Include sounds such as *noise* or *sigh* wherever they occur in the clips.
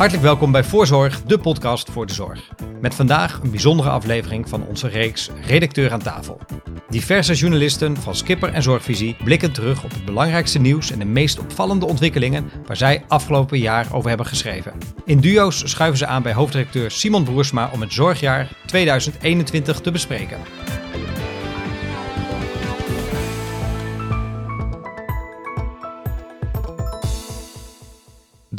Hartelijk welkom bij Voorzorg, de podcast voor de zorg. Met vandaag een bijzondere aflevering van onze reeks Redacteur aan tafel. Diverse journalisten van Skipper en Zorgvisie blikken terug op het belangrijkste nieuws en de meest opvallende ontwikkelingen waar zij afgelopen jaar over hebben geschreven. In duo's schuiven ze aan bij hoofdredacteur Simon Broersma om het zorgjaar 2021 te bespreken.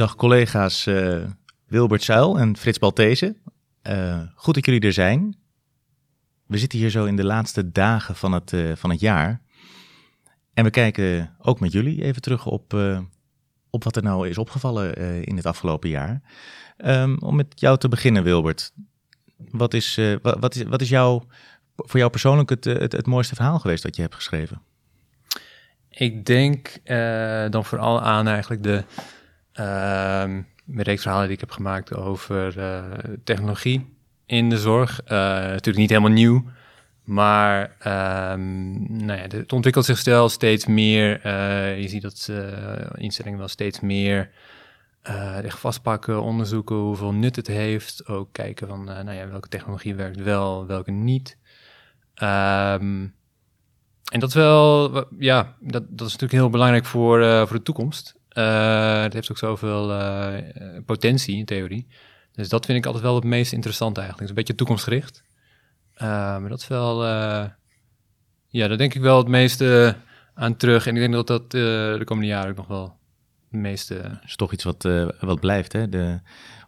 Dag collega's uh, Wilbert Zuil en Frits Baltese. Uh, goed dat jullie er zijn. We zitten hier zo in de laatste dagen van het, uh, van het jaar. En we kijken ook met jullie even terug op, op wat er nou is opgevallen in het afgelopen jaar. Um, om met jou te beginnen, Wilbert. Wat is, wat, wat, is, wat is jou, voor jou persoonlijk het, het, het mooiste verhaal geweest dat je hebt geschreven? Ik denk dan vooral aan eigenlijk de uh, reeks verhalen die ik heb gemaakt over uh, technologie in de zorg. Uh, natuurlijk niet helemaal nieuw, maar um, nou ja, het ontwikkelt zich steeds meer. Uh, je ziet dat instellingen wel steeds meer echt vastpakken, onderzoeken hoeveel nut het heeft. Ook kijken van nou ja, welke technologie werkt wel, welke niet. Um, en dat is wel, ja, dat, dat is natuurlijk heel belangrijk voor, voor de toekomst. Uh, het heeft ook zoveel uh, potentie in theorie. Dus dat vind ik altijd wel het meest interessante eigenlijk. Het is een beetje toekomstgericht. Uh, maar dat is wel, ja, daar denk ik wel het meeste aan terug. En ik denk dat dat de komende jaren ook nog wel het meeste... Dat is toch iets wat, wat blijft, hè? De,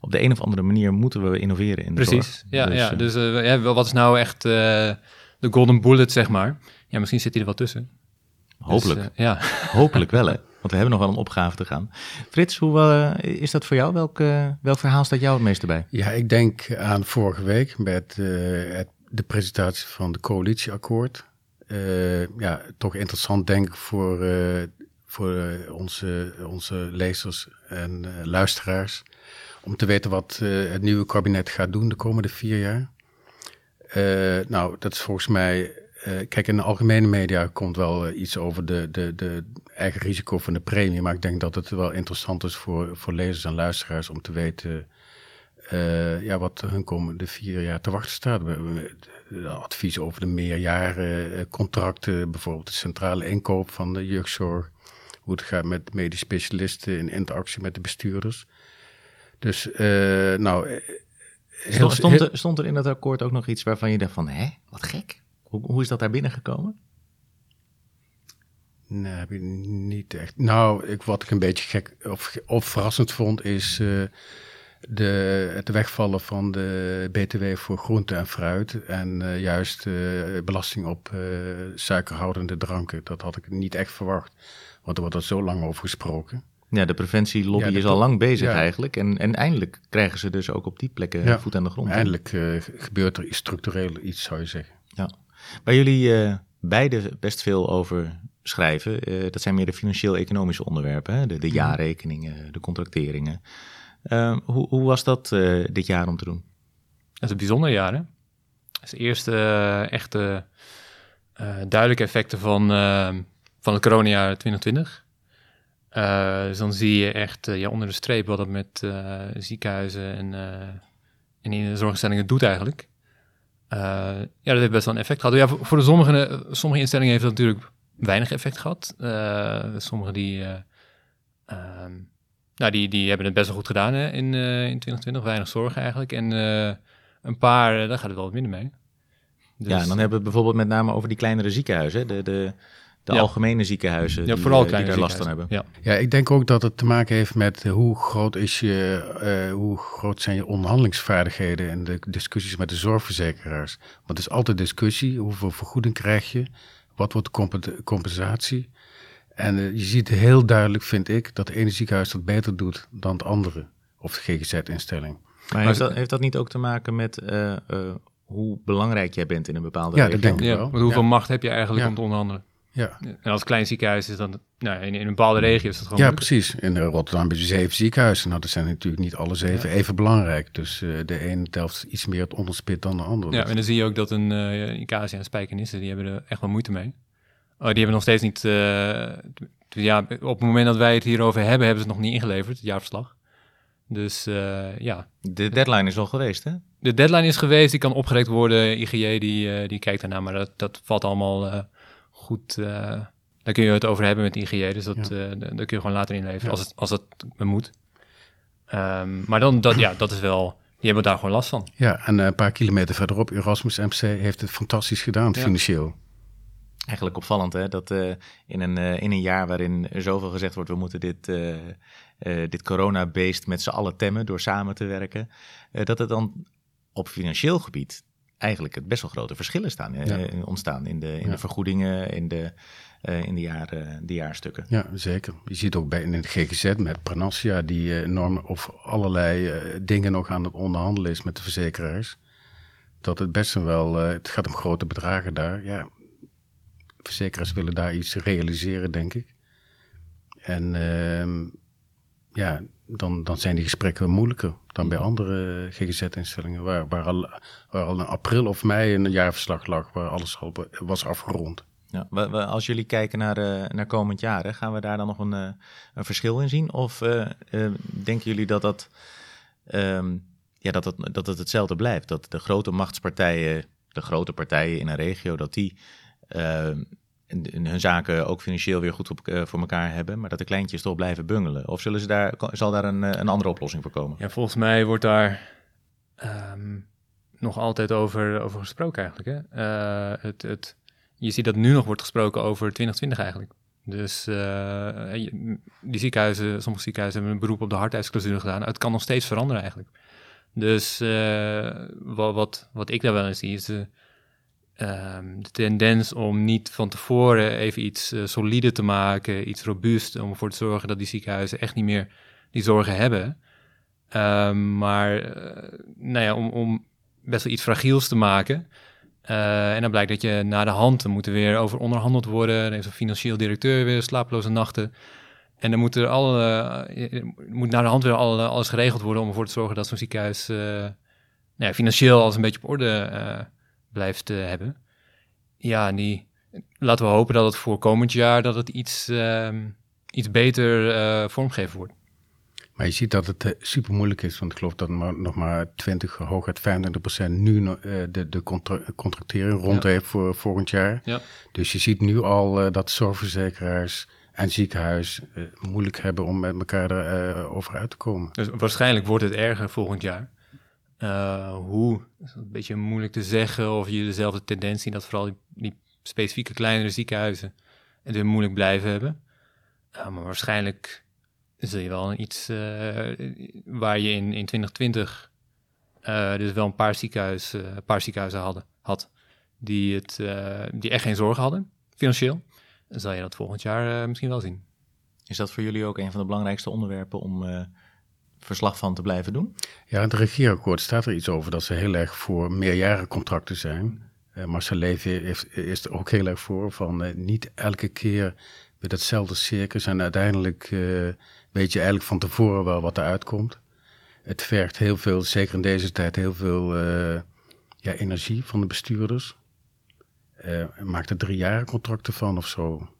op de een of andere manier moeten we innoveren in de Precies, zorg. ja. Dus, ja, dus ja, wat is nou echt de golden bullet, zeg maar? Ja, misschien zit hij er wel tussen. Hopelijk. Dus, ja. Hopelijk wel, hè? *laughs* Want we hebben nog wel een opgave te gaan. Frits, hoe uh, is dat voor jou? Welk, uh, welk verhaal staat jou het meeste bij? Ja, ik denk aan vorige week met het, de presentatie van de coalitieakkoord. ja, toch interessant denk ik voor, voor onze, onze lezers en luisteraars. Om te weten wat het nieuwe kabinet gaat doen de komende vier jaar. nou, dat is volgens mij kijk, in de algemene media komt wel uh, iets over de, de, de eigen risico van de premie. Maar ik denk dat het wel interessant is voor, voor lezers en luisteraars om te weten uh, ja, wat hun komende vier jaar te wachten staat. We, advies over de meerjaren contracten, bijvoorbeeld de centrale inkoop van de jeugdzorg. Hoe het gaat met medisch specialisten in interactie met de bestuurders. Dus, nou. Heel, stond, er, stond er in dat akkoord ook nog iets waarvan je dacht van, hè, wat gek? Hoe, hoe is dat daar binnengekomen? Nee, heb je niet echt. Nou, ik, wat ik een beetje gek of, of verrassend vond, is uh, de, het wegvallen van de BTW voor groente en fruit. En uh, juist uh, belasting op suikerhoudende dranken. Dat had ik niet echt verwacht. Want er wordt er zo lang over gesproken. Ja, de preventielobby ja, is al lang bezig eigenlijk. En, en eindelijk krijgen ze dus ook op die plekken ja, voet aan de grond. Eindelijk gebeurt er structureel iets, zou je zeggen. Ja. Waar jullie uh, beide best veel over schrijven, uh, dat zijn meer de financieel-economische onderwerpen, hè? De, de, mhm. jaarrekeningen, de contracteringen. Uh, hoe, hoe, was dat dit jaar om te doen? Het is een bijzonder jaar, hè? Het is de eerste echte duidelijke effecten van, van het coronajaar 2020. dus dan zie je echt ja, onder de streep wat het met ziekenhuizen en, en in de zorginstellingen doet eigenlijk. Uh, ja, dat heeft best wel een effect gehad. Ja, voor, de sommige, sommige instellingen heeft dat natuurlijk weinig effect gehad. Uh, sommige die, uh, nou, die, die hebben het best wel goed gedaan hè, in, in 2020. Weinig zorgen eigenlijk. En een paar, daar gaat het wel wat minder mee. Dus, ja, en dan hebben we het bijvoorbeeld met name over die kleinere ziekenhuizen. De, de, de algemene ziekenhuizen ja, vooral die, die daar last van hebben. Ja. ja, ik denk ook dat het te maken heeft met hoe groot, is je, uh, hoe groot zijn je onderhandelingsvaardigheden en de discussies met de zorgverzekeraars. Want het is altijd discussie, hoeveel vergoeding krijg je, wat wordt de compensatie. En uh, je ziet heel duidelijk, vind ik, dat het ene ziekenhuis dat beter doet dan het andere, of de GGZ-instelling. Maar heeft dat, heeft dat niet ook te maken met uh, hoe belangrijk jij bent in een bepaalde ja, regio? Dat denk ik ja, wel. hoeveel ja. macht heb je eigenlijk om te onderhandelen? Ja. En als klein ziekenhuis is dan, nou, in, in een bepaalde regio is dat gewoon. Ja, precies. In Rotterdam heb je zeven ziekenhuizen. Nou, dat zijn natuurlijk niet alle zeven ja. even belangrijk. Dus uh, de ene telt iets meer het onderspit dan de andere. Ja, en dan zie je ook dat een uh, Icasia en Spijkenisse, die hebben er echt wel moeite mee. Oh, die hebben nog steeds niet. Uh, ja, op het moment dat wij het hierover hebben, hebben ze het nog niet ingeleverd, het jaarverslag. Dus uh, ja. De deadline is al geweest, hè? De deadline is geweest, die kan opgerekt worden. IGJ die, uh, die kijkt ernaar, maar dat, dat valt allemaal uh, goed. daar kun je het over hebben met IGJ, dus dat, ja. daar kun je gewoon later inleveren, ja. als, het, als dat moet. Um, maar dan, dat, ja, dat is wel... Die hebben daar gewoon last van. Ja, en een paar kilometer verderop, Erasmus MC heeft het fantastisch gedaan, financieel. Eigenlijk opvallend, hè? Dat in, een, in een jaar waarin zoveel gezegd wordt... we moeten dit uh, dit coronabeest met z'n allen temmen door samen te werken, uh, dat er dan op financieel gebied eigenlijk het best wel grote verschillen staan, ja. ontstaan in de, in ja. de vergoedingen, in de, in de, jaren, de jaarstukken. Ja, zeker. Je ziet ook bij in het GGZ met Pranassia, die enorm of allerlei dingen nog aan het onderhandelen is met de verzekeraars. Dat het best wel, het gaat om grote bedragen daar. Ja, verzekeraars willen daar iets realiseren, denk ik. En ehm, ja, dan, dan zijn die gesprekken moeilijker dan bij andere GGZ-instellingen, waar, waar, al, waar al in april of mei een jaarverslag lag, waar alles al was afgerond. Ja, als jullie kijken naar, uh, naar komend jaar, gaan we daar dan nog een, uh, een verschil in zien? Of uh, denken jullie dat, dat, um, ja, dat, het, dat het hetzelfde blijft? Dat de grote machtspartijen, de grote partijen in een regio, dat die ehm, hun zaken ook financieel weer goed op, uh, voor elkaar hebben, maar dat de kleintjes toch blijven bungelen? Of zullen ze daar, zal daar een, eh, een andere oplossing voor komen? Ja, volgens mij wordt daar um, nog altijd over, over gesproken eigenlijk. Hè? Uh, het, het, je ziet dat nu nog wordt gesproken over 2020 eigenlijk. Dus die ziekenhuizen, sommige ziekenhuizen hebben een beroep op de hartijsclausule gedaan. Het kan nog steeds veranderen eigenlijk. Dus wat, wat, wat ik daar wel eens zie is... de um, de tendens om niet van tevoren even iets uh, solide te maken, iets robuust, om ervoor te zorgen dat die ziekenhuizen echt niet meer die zorgen hebben. Um, maar uh, nou ja, om, om, best wel iets fragiels te maken. Uh, en dan blijkt dat je na de hand, er moet er weer over onderhandeld worden. Er heeft een financieel directeur weer slapeloze nachten. En dan moet er alle, moet naar de hand weer alle, alles geregeld worden om ervoor te zorgen dat zo'n ziekenhuis nou financieel alles een beetje op orde blijft uh, hebben. Ja, en die, laten we hopen dat het voor komend jaar dat het iets, uh, iets beter uh, vormgegeven wordt. Maar je ziet dat het uh, super moeilijk is, want ik geloof dat maar, nog maar 20, hooguit 25 procent nu uh, de, de contra contractering rond ja. heeft voor volgend jaar. Ja. Dus je ziet nu al uh, dat zorgverzekeraars en ziekenhuis moeilijk hebben om met elkaar erover uit te komen. Dus waarschijnlijk wordt het erger volgend jaar. Uh, hoe, is een beetje moeilijk te zeggen of je dezelfde tendentie dat vooral die, specifieke kleinere ziekenhuizen het weer moeilijk blijven hebben. Uh, maar waarschijnlijk zul je wel iets uh, waar je in, in 2020 dus wel een paar, ziekenhuis, paar ziekenhuizen hadden, had die, het, die echt geen zorgen hadden, financieel. Dan zal je dat volgend jaar misschien wel zien. Is dat voor jullie ook een van de belangrijkste onderwerpen om verslag van te blijven doen? Ja, in het regeerakkoord staat er iets over dat ze heel erg voor meerjarencontracten zijn. Uh, Marcel Levy heeft, is er ook heel erg voor van uh, niet elke keer met hetzelfde circus en uiteindelijk uh, weet je eigenlijk van tevoren wel wat eruit komt. Het vergt heel veel, zeker in deze tijd, heel veel ja, energie van de bestuurders. maakt er drie jaren contracten van of zo.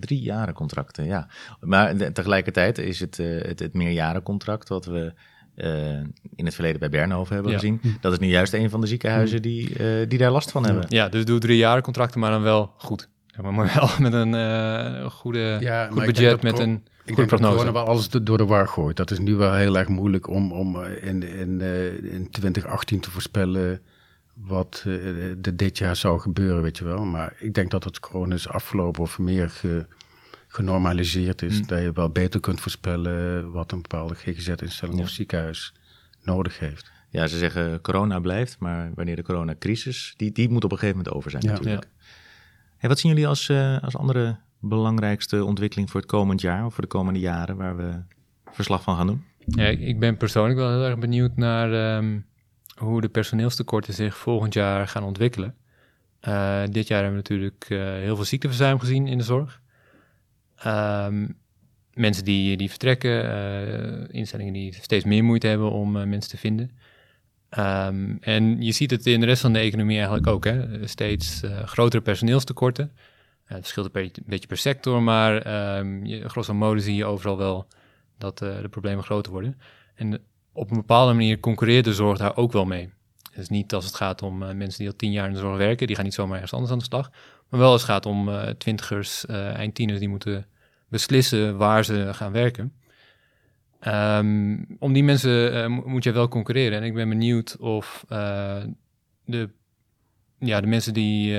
Drie jaren contracten, ja. Maar tegelijkertijd is het, uh, het, het meerjarencontract wat we uh, in het verleden bij Bernhoven hebben ja. gezien. Dat is nu juist een van de ziekenhuizen die, uh, die daar last van hebben. Ja, dus doe drie jaren contracten, maar dan wel goed. Ja, maar wel *laughs* met een goede, ja, goed budget, met een ik denk prognose. dat wel alles door de war gooit. Dat is nu wel heel erg moeilijk om, om in, in, in 2018 te voorspellen wat uh, dit jaar zou gebeuren, weet je wel. Maar ik denk dat het corona is afgelopen of meer ge, genormaliseerd is. Mm. Dat je wel beter kunt voorspellen wat een bepaalde GGZ-instelling ja. of ziekenhuis nodig heeft. Ja, ze zeggen corona blijft, maar wanneer de coronacrisis, die, die moet op een gegeven moment over zijn ja. natuurlijk. Ja. Hey, wat zien jullie als, uh, als andere belangrijkste ontwikkeling voor het komend jaar of voor de komende jaren waar we verslag van gaan doen? Ja, ik ben persoonlijk wel heel erg benieuwd naar um, hoe de personeelstekorten zich volgend jaar gaan ontwikkelen. Uh, dit jaar hebben we natuurlijk uh, heel veel ziekteverzuim gezien in de zorg. Um, mensen die, die vertrekken, uh, instellingen die steeds meer moeite hebben om mensen te vinden. Um, en je ziet het in de rest van de economie eigenlijk ook. Hè? Steeds grotere personeelstekorten. het verschilt een beetje, per sector, maar um, grosso modo zie je overal wel dat de problemen groter worden. En op een bepaalde manier concurreert de zorg daar ook wel mee. Dus niet als het gaat om uh, mensen die al tien jaar in de zorg werken, die gaan niet zomaar ergens anders aan de slag. Maar wel als het gaat om uh, twintigers, uh, eindtieners, die moeten beslissen waar ze gaan werken. Um, om die mensen moet je wel concurreren. En ik ben benieuwd of de, ja, de mensen die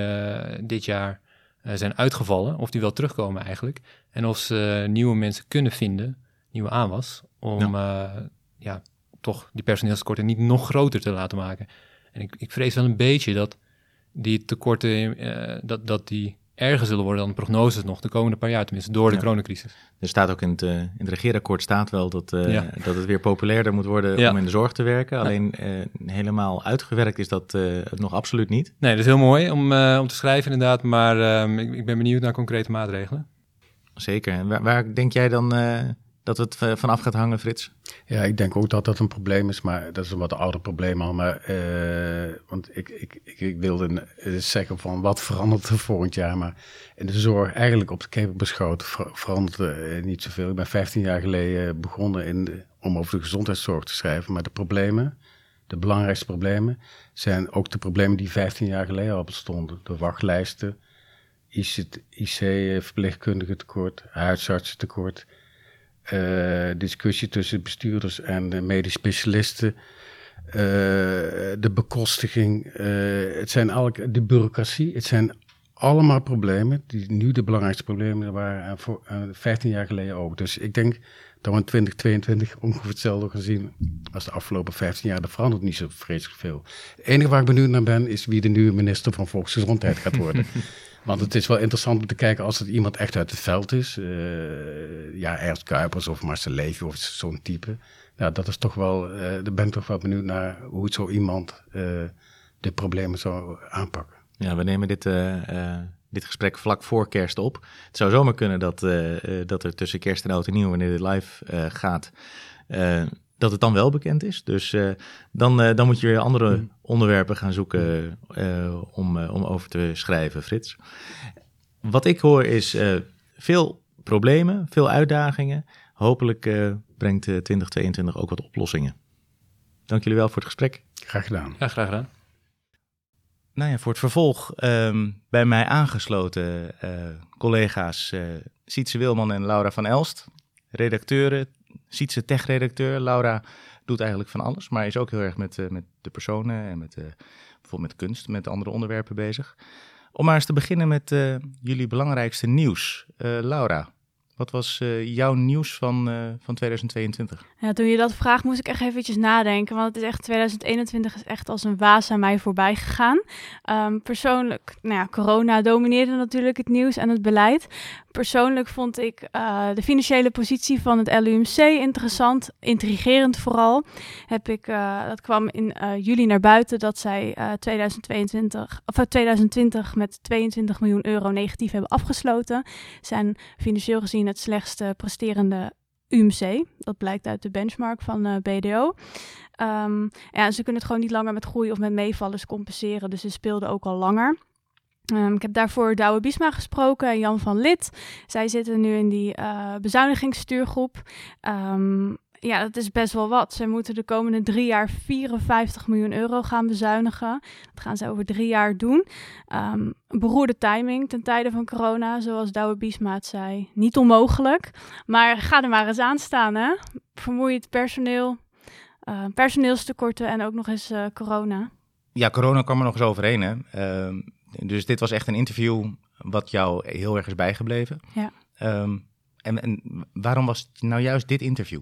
dit jaar zijn uitgevallen, of die wel terugkomen eigenlijk. En of ze nieuwe mensen kunnen vinden, nieuwe aanwas, om ja. ja toch die personeelstekorten niet nog groter te laten maken. En ik, ik vrees wel een beetje dat die tekorten, uh, dat, dat die erger zullen worden dan de prognoses nog de komende paar jaar, tenminste door de ja. coronacrisis. Er staat ook in het, uh, in het regeerakkoord staat wel dat, uh, ja. dat het weer populairder moet worden ja. om in de zorg te werken. Alleen helemaal uitgewerkt is dat nog absoluut niet. Nee, dat is heel mooi om, om te schrijven inderdaad, maar ehm, ik, ik, ben benieuwd naar concrete maatregelen. Zeker. En waar, waar denk jij dan dat het uh, vanaf gaat hangen, Frits? Ja, ik denk ook dat dat een probleem is, maar dat is een wat ouder probleem al. Maar, uh, want ik, ik, ik, wilde zeggen van wat verandert er volgend jaar, maar in de zorg eigenlijk op de keper beschouwd ver, verandert er niet zoveel. Ik ben 15 jaar geleden begonnen in om over de gezondheidszorg te schrijven, maar de problemen, de belangrijkste problemen, zijn ook de problemen die 15 jaar geleden al bestonden. De wachtlijsten, IC-verpleegkundige tekort, huisartsen tekort discussie tussen bestuurders en medisch specialisten. Uh, de bekostiging, uh, het zijn eigenlijk de bureaucratie. Het zijn allemaal problemen die nu de belangrijkste problemen waren voor 15 jaar geleden ook. Dus ik denk dat we in 2022 ongeveer hetzelfde gaan zien als de afgelopen 15 jaar. Er verandert niet zo vreselijk veel. Het enige waar ik benieuwd naar ben, is wie de nieuwe minister van Volksgezondheid gaat worden. *laughs* Want het is wel interessant om te kijken als het iemand echt uit het veld is. Uh, ja, Ernst Kuipers of Marcel Levy of zo'n type. Ja, dat is toch wel, uh, daar ben ik toch wel benieuwd naar hoe zo iemand uh, de problemen zou aanpakken. Ja, we nemen dit, dit gesprek vlak voor kerst op. Het zou zomaar kunnen dat, dat er tussen kerst en oud en nieuw, wanneer dit live gaat, dat het dan wel bekend is. Dus uh, dan, uh, dan moet je weer andere hmm. onderwerpen gaan zoeken uh, om, om over te schrijven, Frits. Wat ik hoor is veel problemen, veel uitdagingen. Hopelijk brengt 2022 ook wat oplossingen. Dank jullie wel voor het gesprek. Graag gedaan. Ja, graag gedaan. Nou ja, voor het vervolg um, bij mij aangesloten collega's Sietse Wilman en Laura van Elst, redacteuren, Sietse tech-redacteur. Laura doet eigenlijk van alles, maar is ook heel erg met, uh, met de personen en met, uh, bijvoorbeeld met kunst, met andere onderwerpen bezig. Om maar eens te beginnen met uh, jullie belangrijkste nieuws. Laura, wat was uh, jouw nieuws van, uh, van 2022? Ja, toen je dat vraagt, moest ik echt eventjes nadenken. Want het is echt 2021 is echt als een waas aan mij voorbij gegaan. Um, persoonlijk, nou ja, corona domineerde natuurlijk het nieuws en het beleid. Persoonlijk vond ik uh, de financiële positie van het LUMC interessant, intrigerend vooral. Heb ik, dat kwam in juli naar buiten dat zij 2022, of 2020 met 22 miljoen euro negatief hebben afgesloten. Zijn financieel gezien het slechtste presterende UMC. Dat blijkt uit de benchmark van uh, BDO. Um, ehm, ja, ze kunnen het gewoon niet langer met groei of met meevallers compenseren. Dus ze speelden ook al langer. Um, ik heb daarvoor Douwe Biesma gesproken en Jan van Lid. Zij zitten nu in die uh, bezuinigingsstuurgroep. Um, ja, dat is best wel wat. Ze moeten de komende drie jaar 54 miljoen euro gaan bezuinigen. Dat gaan ze over drie jaar doen. Um, beroerde timing ten tijde van corona, zoals Douwe Biesmaat zei. Niet onmogelijk, maar ga er maar eens aan staan, hè. Vermoeiend personeel, uh, personeelstekorten en ook nog eens uh, corona. Ja, corona kwam er nog eens overheen, hè. Uh, dus dit was echt een interview wat jou heel erg is bijgebleven. Ja. Um, en, en waarom was nou juist dit interview?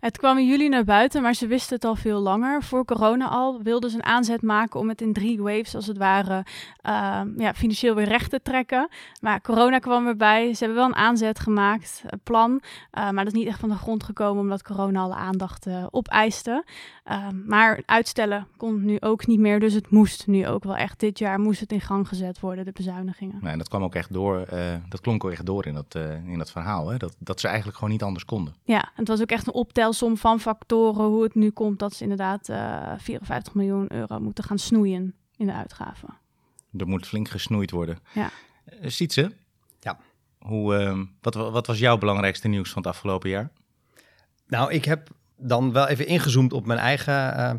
Het kwam in juli naar buiten, maar ze wisten het al veel langer. Voor corona al wilden ze een aanzet maken om het in drie waves, als het ware, uh, ja, financieel weer recht te trekken. Maar corona kwam erbij. Ze hebben wel een aanzet gemaakt, een plan. Uh, maar dat is niet echt van de grond gekomen, omdat corona alle aandacht uh, opeiste. Ehm, maar uitstellen kon nu ook niet meer, dus het moest nu ook wel echt. Dit jaar moest het in gang gezet worden, de bezuinigingen. Nee, en dat kwam ook echt door, uh, dat klonk ook echt door in dat, in dat verhaal, hè? Dat, dat ze eigenlijk gewoon niet anders konden. Ja, het was ook echt een optel som van factoren hoe het nu komt dat ze inderdaad uh, eh, 54 miljoen euro moeten gaan snoeien in de uitgaven. Er moet flink gesnoeid worden. Ja. Uh, Sietse? Ja. Hoe, uh, wat, wat was jouw belangrijkste nieuws van het afgelopen jaar? Nou, ik heb dan wel even ingezoomd op mijn eigen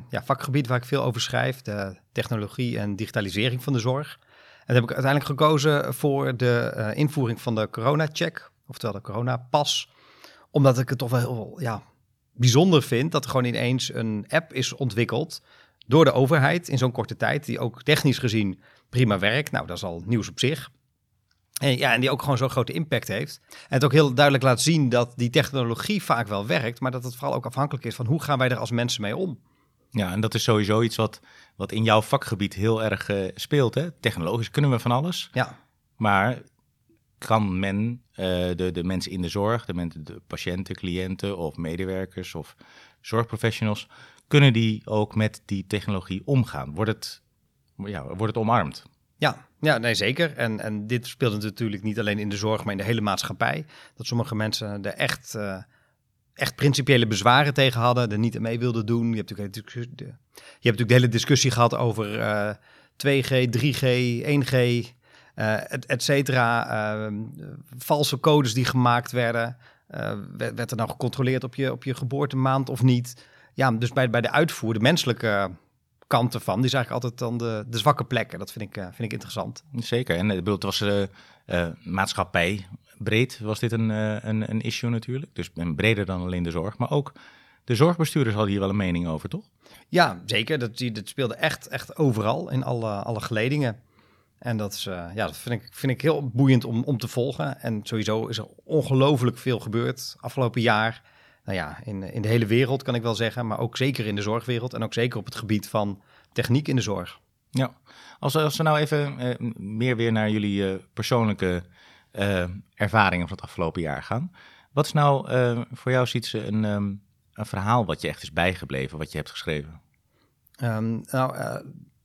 ja, vakgebied waar ik veel over schrijf, de technologie en digitalisering van de zorg. En heb ik uiteindelijk gekozen voor de invoering van de corona-check, oftewel de corona-pas, omdat ik het toch wel heel ja, bijzonder vind dat er gewoon ineens een app is ontwikkeld door de overheid in zo'n korte tijd, die ook technisch gezien prima werkt. Nou, dat is al nieuws op zich. En, ja, en die ook gewoon zo'n grote impact heeft. En het ook heel duidelijk laat zien dat die technologie vaak wel werkt, maar dat het vooral ook afhankelijk is van hoe gaan wij er als mensen mee om. Ja, en dat is sowieso iets wat, wat in jouw vakgebied heel erg uh, speelt. Hè? Technologisch kunnen we van alles. Ja. Maar kan men uh, de, de mensen in de zorg, de, mensen, de patiënten, cliënten of medewerkers of zorgprofessionals, kunnen die ook met die technologie omgaan? Wordt het, ja, wordt het omarmd? Ja, ja nee, zeker. En, en dit speelt natuurlijk niet alleen in de zorg, maar in de hele maatschappij. Dat sommige mensen er echt, uh, echt principiële bezwaren tegen hadden, er niet mee wilden doen. Je hebt natuurlijk, de, je hebt natuurlijk de hele discussie gehad over uh, 2G, 3G, 1G, uh, et, et cetera. Uh, valse codes die gemaakt werden. Uh, werd, werd, er nou gecontroleerd op je, op je geboortemaand of niet? Ja, dus bij, bij de uitvoer, de menselijke kant ervan, die is eigenlijk altijd dan de, de zwakke plekken. Dat vind ik, vind ik interessant. Zeker. En bedoel, het was maatschappij breed was dit een, een, een issue natuurlijk. Dus breder dan alleen de zorg. Maar ook de zorgbestuurders hadden hier wel een mening over, toch? Ja, zeker. Dat, dat speelde echt, echt overal in alle, alle geledingen. En dat, is, uh, ja, dat vind, ik, vind ik heel boeiend om, om te volgen. En sowieso is er ongelooflijk veel gebeurd afgelopen jaar. Nou ja, in, in de hele wereld kan ik wel zeggen, maar ook zeker in de zorgwereld en ook zeker op het gebied van techniek in de zorg. Ja, als, als we nou even uh, meer weer naar jullie uh, persoonlijke ervaringen van het afgelopen jaar gaan. Wat is nou voor jou, Sietse, een, um, een verhaal wat je echt is bijgebleven, wat je hebt geschreven? Um, nou,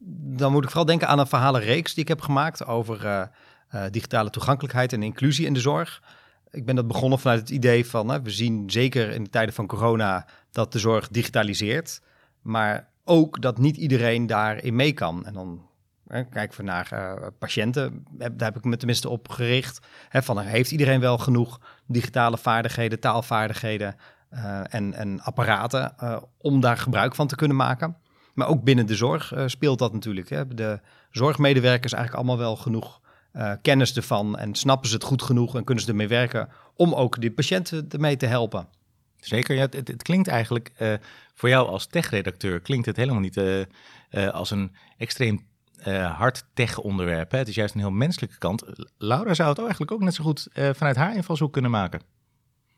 dan moet ik vooral denken aan een verhalenreeks die ik heb gemaakt over uh, uh, digitale toegankelijkheid en inclusie in de zorg. Ik ben dat begonnen vanuit het idee van, we zien zeker in de tijden van corona dat de zorg digitaliseert, maar ook dat niet iedereen daarin mee kan. En dan kijken we naar patiënten, daar heb ik me tenminste op gericht. Hè, van, heeft iedereen wel genoeg digitale vaardigheden, taalvaardigheden en, en apparaten om daar gebruik van te kunnen maken? Maar ook binnen de zorg uh, speelt dat natuurlijk. Hè. De zorgmedewerkers eigenlijk allemaal wel genoeg uh, kennis ervan en snappen ze het goed genoeg en kunnen ze ermee werken om ook de patiënten ermee te helpen. Zeker, ja, het, het klinkt eigenlijk uh, voor jou als tech-redacteur klinkt het helemaal niet als een extreem hard tech-onderwerp. Het is juist een heel menselijke kant. Laura zou het eigenlijk ook net zo goed vanuit haar invalshoek kunnen maken.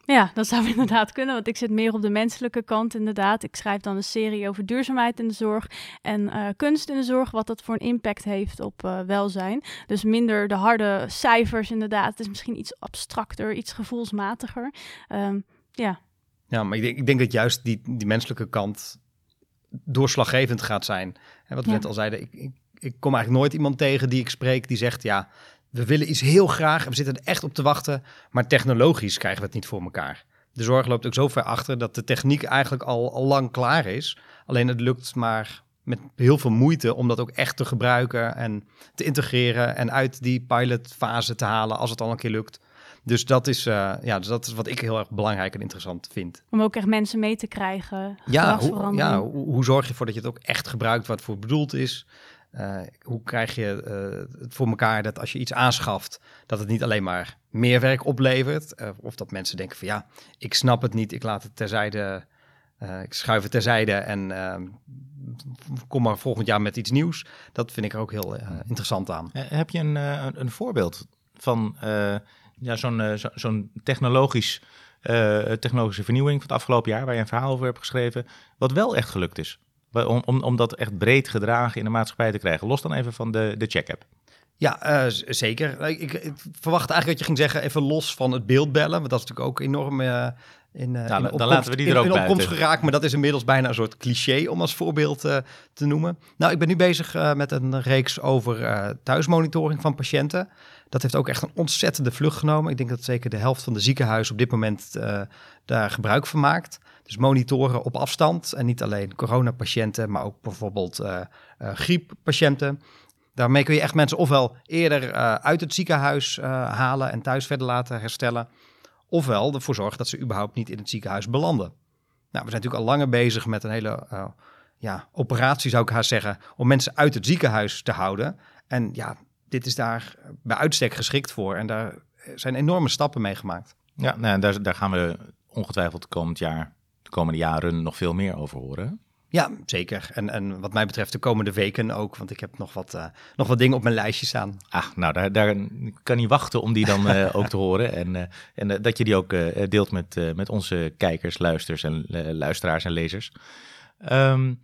Ja, dat zou *laughs* inderdaad kunnen, want ik zit meer op de menselijke kant inderdaad. Ik schrijf dan een serie over duurzaamheid in de zorg en uh, kunst in de zorg, wat dat voor een impact heeft op uh, welzijn. Dus minder de harde cijfers inderdaad. Het is misschien iets abstracter, iets gevoelsmatiger. Um, ja. Ja, maar ik denk, ik denk dat juist die, die menselijke kant doorslaggevend gaat zijn. En wat we ja. net al zeiden, ik, ik, ik kom eigenlijk nooit iemand tegen die ik spreek die zegt, ja, we willen iets heel graag en we zitten er echt op te wachten, maar technologisch krijgen we het niet voor elkaar. De zorg loopt ook zo ver achter dat de techniek eigenlijk al, al lang klaar is. Alleen het lukt maar met heel veel moeite om dat ook echt te gebruiken en te integreren en uit die pilotfase te halen als het al een keer lukt. Dus dat is, uh, ja, dus dat is wat ik heel erg belangrijk en interessant vind. Om ook echt mensen mee te krijgen. Ja, hoe, ja hoe, hoe, zorg je ervoor dat je het ook echt gebruikt wat voor bedoeld is? Uh, hoe krijg je uh, het voor elkaar dat als je iets aanschaft, dat het niet alleen maar meer werk oplevert, uh, of dat mensen denken van ja, ik snap het niet, ik laat het terzijde, ik schuif het terzijde en ehm, kom maar volgend jaar met iets nieuws. Dat vind ik er ook heel interessant aan. heb je een, een, een voorbeeld van ja, zo'n zo'n technologisch, technologische vernieuwing van het afgelopen jaar, waar je een verhaal over hebt geschreven, wat wel echt gelukt is? Om, om, om dat echt breed gedragen in de maatschappij te krijgen. Los dan even van de, de check-app. Ja, uh, zeker. Ik, ik, ik, verwacht eigenlijk dat je ging zeggen, even los van het beeldbellen. Want dat is natuurlijk ook enorm uh, in, uh, nou, in opkomst, dan laten we die er ook in, in opkomst geraakt. Maar dat is inmiddels bijna een soort cliché om als voorbeeld te noemen. Nou, ik ben nu bezig met een reeks over thuismonitoring van patiënten. Dat heeft ook echt een ontzettende vlucht genomen. Ik denk dat zeker de helft van de ziekenhuizen op dit moment daar gebruik van maakt. Dus monitoren op afstand en niet alleen coronapatiënten, maar ook bijvoorbeeld uh, uh, grieppatiënten. Daarmee kun je echt mensen ofwel eerder uh, uit het ziekenhuis halen en thuis verder laten herstellen, ofwel ervoor zorgen dat ze überhaupt niet in het ziekenhuis belanden. Nou, we zijn natuurlijk al langer bezig met een hele ja, operatie, zou ik haast zeggen, om mensen uit het ziekenhuis te houden. En ja, dit is daar bij uitstek geschikt voor. En daar zijn enorme stappen mee gemaakt. Ja, nou, daar, daar gaan we ongetwijfeld komend jaar, de komende jaren nog veel meer over horen. Ja, zeker. En, en wat mij betreft de komende weken ook, want ik heb nog wat, uh, nog wat dingen op mijn lijstje staan. Ah, nou, daar, daar kan niet wachten om die dan uh, *laughs* ook te horen. En, uh, en dat je die ook deelt met, met onze kijkers, luisters en, luisteraars en lezers. Um,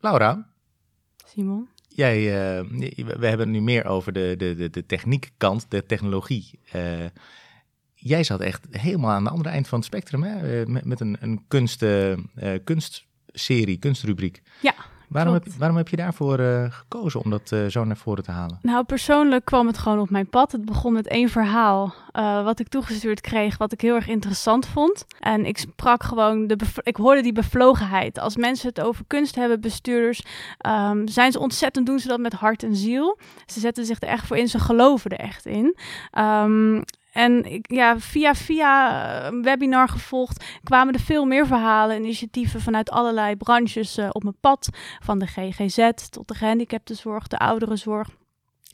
Laura. Simon. Jij, we hebben het nu meer over de, de, de, de techniekkant, de technologie jij zat echt helemaal aan de andere eind van het spectrum, hè? Met, met een, een kunst, uh, kunstserie, kunstrubriek. Ja. Waarom heb, waarom heb je daarvoor uh, gekozen om dat uh, zo naar voren te halen? Nou, persoonlijk kwam het gewoon op mijn pad. Het begon met één verhaal uh, wat ik toegestuurd kreeg, wat ik heel erg interessant vond. En ik sprak gewoon, de ik hoorde die bevlogenheid. Als mensen het over kunst hebben, bestuurders, um, zijn ze ontzettend, doen ze dat met hart en ziel. Ze zetten zich er echt voor in, ze geloven er echt in. Um, en ik, ja, via via eh, webinar gevolgd kwamen er veel meer verhalen, initiatieven vanuit allerlei branches uh, op mijn pad. Van de GGZ tot de gehandicaptenzorg, de ouderenzorg.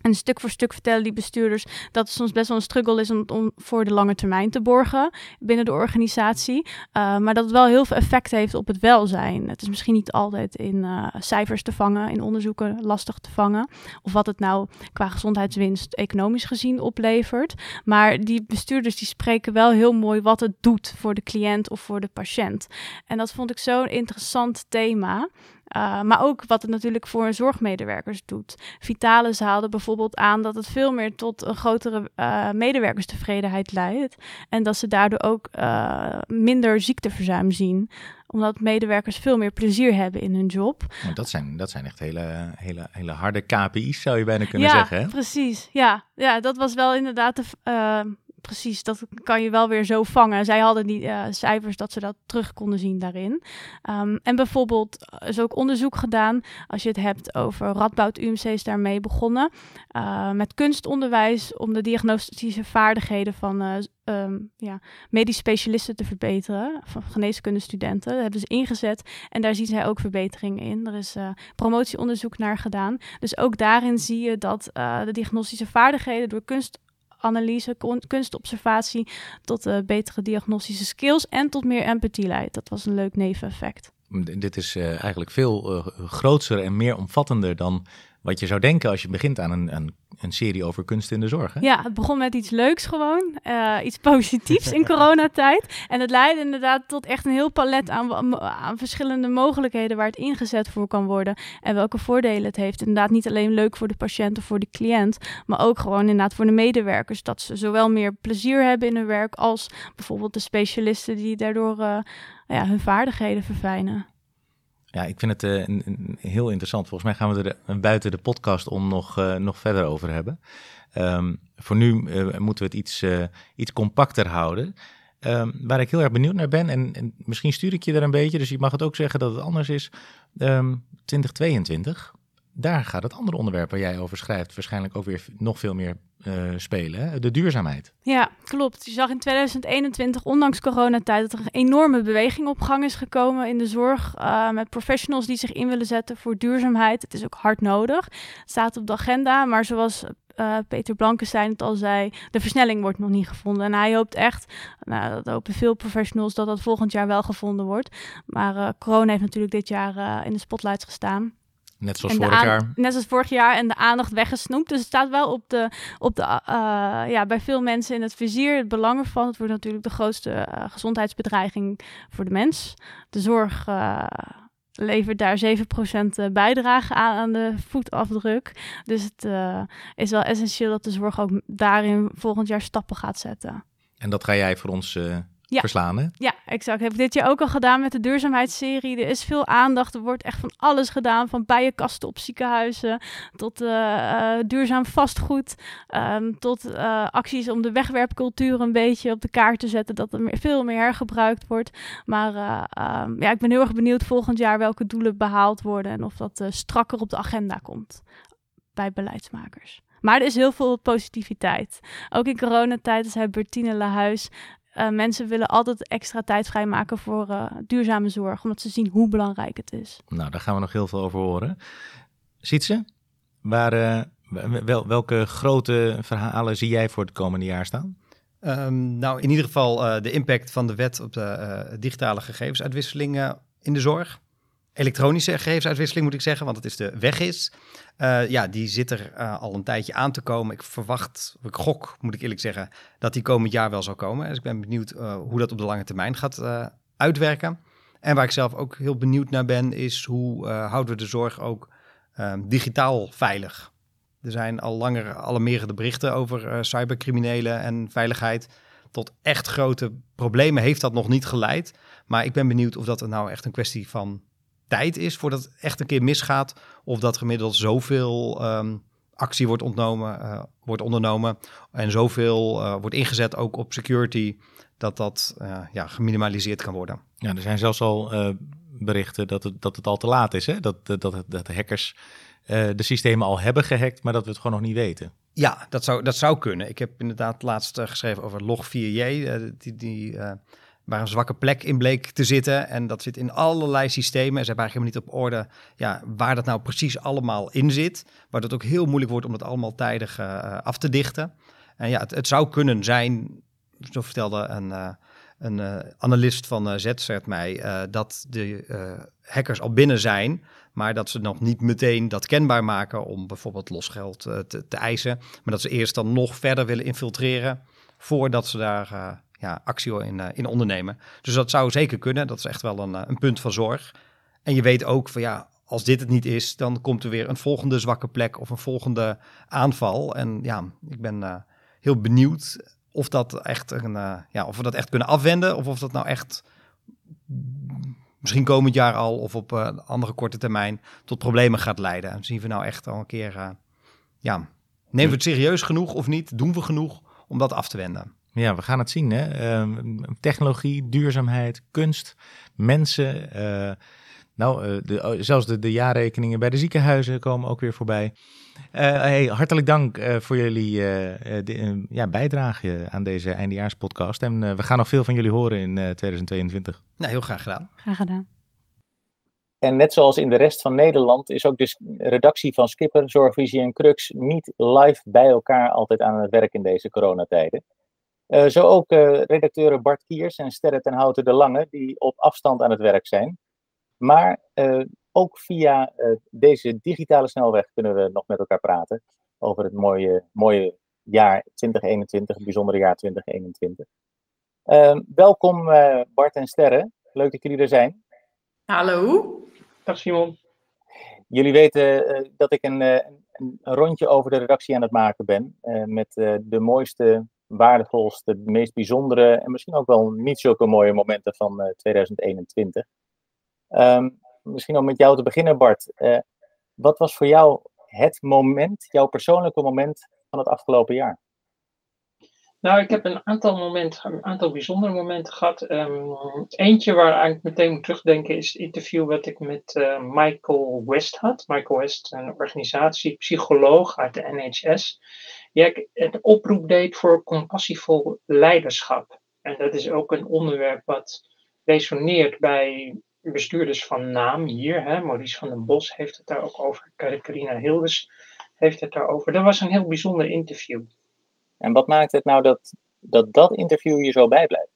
En stuk voor stuk vertellen die bestuurders dat het soms best wel een struggle is om, voor de lange termijn te borgen binnen de organisatie. Uh, maar dat het wel heel veel effect heeft op het welzijn. Het is misschien niet altijd in uh, cijfers te vangen, in onderzoeken lastig te vangen. Of wat het nou qua gezondheidswinst economisch gezien oplevert. Maar die bestuurders die spreken wel heel mooi wat het doet voor de cliënt of voor de patiënt. En dat vond ik zo'n interessant thema. Uh, maar ook wat het natuurlijk voor zorgmedewerkers doet. Vitalis haalde bijvoorbeeld aan dat het veel meer tot een grotere uh, medewerkerstevredenheid leidt. En dat ze daardoor ook uh, minder ziekteverzuim zien omdat medewerkers veel meer plezier hebben in hun job. Maar dat, zijn, dat zijn echt hele, hele, hele harde KPI's, zou je bijna kunnen zeggen. Ja, precies. Ja. ja, dat was wel inderdaad de, precies, dat kan je wel weer zo vangen. Zij hadden die uh, cijfers dat ze dat terug konden zien daarin. Um, en bijvoorbeeld eh, is ook onderzoek gedaan, als je het hebt over Radboud UMC is daarmee begonnen, uh, met kunstonderwijs om de diagnostische vaardigheden van uh, ja, medisch specialisten te verbeteren, van geneeskundestudenten. Dat hebben ze ingezet en daar zien zij ook verbeteringen in. Er is promotieonderzoek naar gedaan. Dus ook daarin zie je dat de diagnostische vaardigheden door kunst analyse, kunstobservatie tot uh, betere diagnostische skills en tot meer empathie leidt. Dat was een leuk neveneffect. Dit is uh, eigenlijk veel uh, groter en meer omvattender dan wat je zou denken als je begint aan een, een, een serie over kunst in de zorg. Ja, het begon met iets leuks gewoon, uh, iets *laughs* positiefs in coronatijd. En het leidde inderdaad tot echt een heel palet aan, aan verschillende mogelijkheden waar het ingezet voor kan worden. En welke voordelen het heeft. Inderdaad niet alleen leuk voor de patiënt of voor de cliënt, maar ook gewoon inderdaad voor de medewerkers. Dat ze zowel meer plezier hebben in hun werk als bijvoorbeeld de specialisten die daardoor uh, ja, hun vaardigheden verfijnen. Ja, ik vind het een heel interessant. Volgens mij gaan we er uh, buiten de podcast om nog, uh, nog verder over hebben. Um, voor nu moeten we het iets, iets compacter houden. Um, waar ik heel erg benieuwd naar ben, en, en, misschien stuur ik je er een beetje, dus je mag het ook zeggen dat het anders is. Um, 2022, daar gaat het andere onderwerp waar jij over schrijft waarschijnlijk ook weer nog veel meer uh, spelen. Hè? De duurzaamheid. Ja, klopt. Je zag in 2021, ondanks coronatijd, dat er een enorme beweging op gang is gekomen in de zorg. Uh, met professionals die zich in willen zetten voor duurzaamheid. Het is ook hard nodig. Het staat op de agenda, maar zoals uh, Peter Blankenstein het al zei, de versnelling wordt nog niet gevonden. En hij hoopt echt, nou, dat hopen veel professionals, dat dat volgend jaar wel gevonden wordt. Maar corona heeft natuurlijk dit jaar in de spotlights gestaan. Net zoals vorig jaar. Net zoals vorig jaar en de aandacht weggesnoept. Dus het staat wel op de, op de, uh, ja, bij veel mensen in het vizier het belang ervan. Het wordt natuurlijk de grootste uh, gezondheidsbedreiging voor de mens. De zorg uh, levert daar 7% bijdrage aan, aan de voetafdruk. Dus het is wel essentieel dat de zorg ook daarin volgend jaar stappen gaat zetten. En dat ga jij voor ons ja. verslaan. Hè? Ja, exact. Heb ik dit jaar ook al gedaan met de duurzaamheidsserie. Er is veel aandacht. Er wordt echt van alles gedaan. Van bijenkasten op ziekenhuizen tot uh, uh, duurzaam vastgoed. Um, tot uh, acties om de wegwerpcultuur een beetje op de kaart te zetten. Dat er meer, veel meer hergebruikt wordt. Maar um, ja, ik ben heel erg benieuwd volgend jaar welke doelen behaald worden. En of dat strakker op de agenda komt bij beleidsmakers. Maar er is heel veel positiviteit. Ook in coronatijd zei Bertine Lahuis uh, mensen willen altijd extra tijd vrijmaken voor uh, duurzame zorg, omdat ze zien hoe belangrijk het is. Nou, daar gaan we nog heel veel over horen. Ziet ze? Waar, uh, wel, welke grote verhalen zie jij voor het komende jaar staan? Um, nou, in ieder geval de impact van de wet op de digitale gegevensuitwisseling in de zorg elektronische gegevensuitwisseling moet ik zeggen, want het is de weg is. Uh, ja, die zit er uh, al een tijdje aan te komen. Ik verwacht, ik gok, moet ik eerlijk zeggen, dat die komend jaar wel zal komen. Dus ik ben benieuwd uh, hoe dat op de lange termijn gaat uitwerken. En waar ik zelf ook heel benieuwd naar ben, is hoe houden we de zorg ook ehm, digitaal veilig? Er zijn al langer alarmerende berichten over cybercriminelen en veiligheid. Tot echt grote problemen heeft dat nog niet geleid. Maar ik ben benieuwd of dat nou echt een kwestie van tijd is voordat het echt een keer misgaat. Of dat gemiddeld zoveel um, actie wordt, ontnomen, uh, wordt ondernomen. En zoveel uh, wordt ingezet ook op security. Dat dat uh, ja, geminimaliseerd kan worden. Ja, er zijn zelfs al berichten dat het, dat het al te laat is. Hè? Dat, dat, dat, dat de hackers de systemen al hebben gehackt, maar dat we het gewoon nog niet weten. Ja, dat zou, dat zou kunnen. Ik heb inderdaad laatst geschreven over Log4j. die, die waar een zwakke plek in bleek te zitten. En dat zit in allerlei systemen. En ze eigenlijk helemaal niet op orde ja, waar dat nou precies allemaal in zit. Waardoor het ook heel moeilijk wordt om dat allemaal tijdig uh, af te dichten. En ja, het, het, zou kunnen zijn, zo vertelde een, uh, een analist van ZZert mij, dat de hackers al binnen zijn. Maar dat ze nog niet meteen dat kenbaar maken om bijvoorbeeld losgeld te, te eisen. Maar dat ze eerst dan nog verder willen infiltreren voordat ze daar ja, actie in, uh, in ondernemen. Dus dat zou zeker kunnen. Dat is echt wel een, uh, een punt van zorg. En je weet ook van ja, als dit het niet is, dan komt er weer een volgende zwakke plek of een volgende aanval. En ja, ik ben uh, heel benieuwd of dat echt een, ja, of we dat echt kunnen afwenden of of dat nou echt misschien komend jaar al of op een andere korte termijn tot problemen gaat leiden. En zien we nou echt al een keer, ja, nemen we het serieus genoeg of niet? Doen we genoeg om dat af te wenden? Ja, we gaan het zien. Hè? Uh, technologie, duurzaamheid, kunst, mensen. Uh, nou, uh, de, oh, zelfs de, de jaarrekeningen bij de ziekenhuizen komen ook weer voorbij. Uh, hey, hartelijk dank voor jullie de, ja, bijdrage aan deze eindejaarspodcast. En we gaan nog veel van jullie horen in 2022. Nou, heel graag gedaan. Graag gedaan. En net zoals in de rest van Nederland is ook de redactie van Skipper, Zorgvisie en Crux niet live bij elkaar altijd aan het werk in deze coronatijden. Uh, zo ook uh, redacteuren Bart Kiers en Sterre ten Houten de Lange, die op afstand aan het werk zijn. Maar uh, ook via deze digitale snelweg kunnen we nog met elkaar praten over het mooie, mooie jaar 2021, het bijzondere jaar 2021. Ehm, welkom Bart en Sterre, leuk dat jullie er zijn. Hallo. Dag Simon. Jullie weten dat ik een, een, rondje over de redactie aan het maken ben met de mooiste waardevolste, de meest bijzondere en misschien ook wel niet zulke mooie momenten van 2021. Um, misschien om met jou te beginnen, Bart. Uh, wat was voor jou het moment, jouw persoonlijke moment van het afgelopen jaar? Nou, ik heb een aantal momenten, een aantal bijzondere momenten gehad. Um, eentje waar ik meteen moet terugdenken is het interview wat ik met uh, Michael West had. Michael West, een organisatie, psycholoog uit de NHS die een oproep deed voor compassievol leiderschap. En dat is ook een onderwerp wat resoneert bij bestuurders van naam hier. Hè. Maurice van den Bos heeft het daar ook over. Carina Hilders heeft het daarover. Dat was een heel bijzonder interview. En wat maakt het nou dat dat, dat interview je zo bijblijft?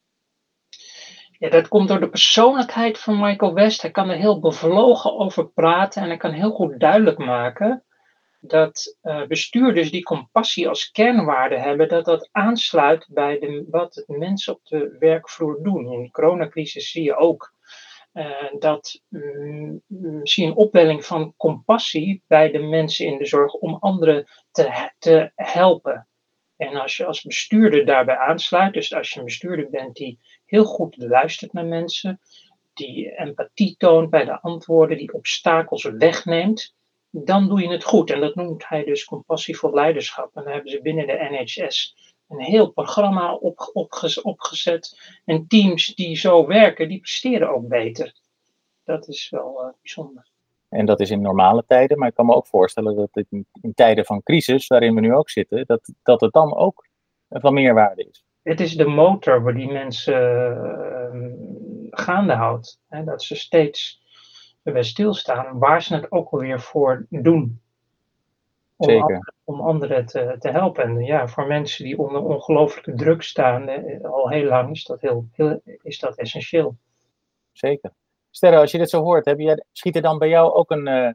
Ja, dat komt door de persoonlijkheid van Michael West. Hij kan er heel bevlogen over praten en hij kan heel goed duidelijk maken dat uh, bestuurders die compassie als kernwaarde hebben, dat dat aansluit bij de, wat mensen op de werkvloer doen. In de coronacrisis zie je ook uh, dat um, zie een opwelling van compassie bij de mensen in de zorg om anderen te, te helpen. En als je als bestuurder daarbij aansluit, dus als je een bestuurder bent die heel goed luistert naar mensen, die empathie toont bij de antwoorden, die obstakels wegneemt, dan doe je het goed. En dat noemt hij dus compassievol leiderschap. En daar hebben ze binnen de NHS een heel programma op, opgezet. En teams die zo werken, die presteren ook beter. Dat is wel uh, bijzonder. En dat is in normale tijden, maar ik kan me ook voorstellen dat in, in tijden van crisis, waarin we nu ook zitten, dat, dat het dan ook van meerwaarde is. het is de motor waar die mensen uh, gaande houdt. Hè, dat ze steeds bij stilstaan waar ze het ook alweer voor doen. Om Zeker. Anderen, om anderen te, te helpen. En ja, voor mensen die onder ongelooflijke druk staan, eh, al heel lang, is dat, heel, heel, is dat essentieel. Zeker. Sterre, als je dit zo hoort, heb je, schiet er dan bij jou ook een, uh,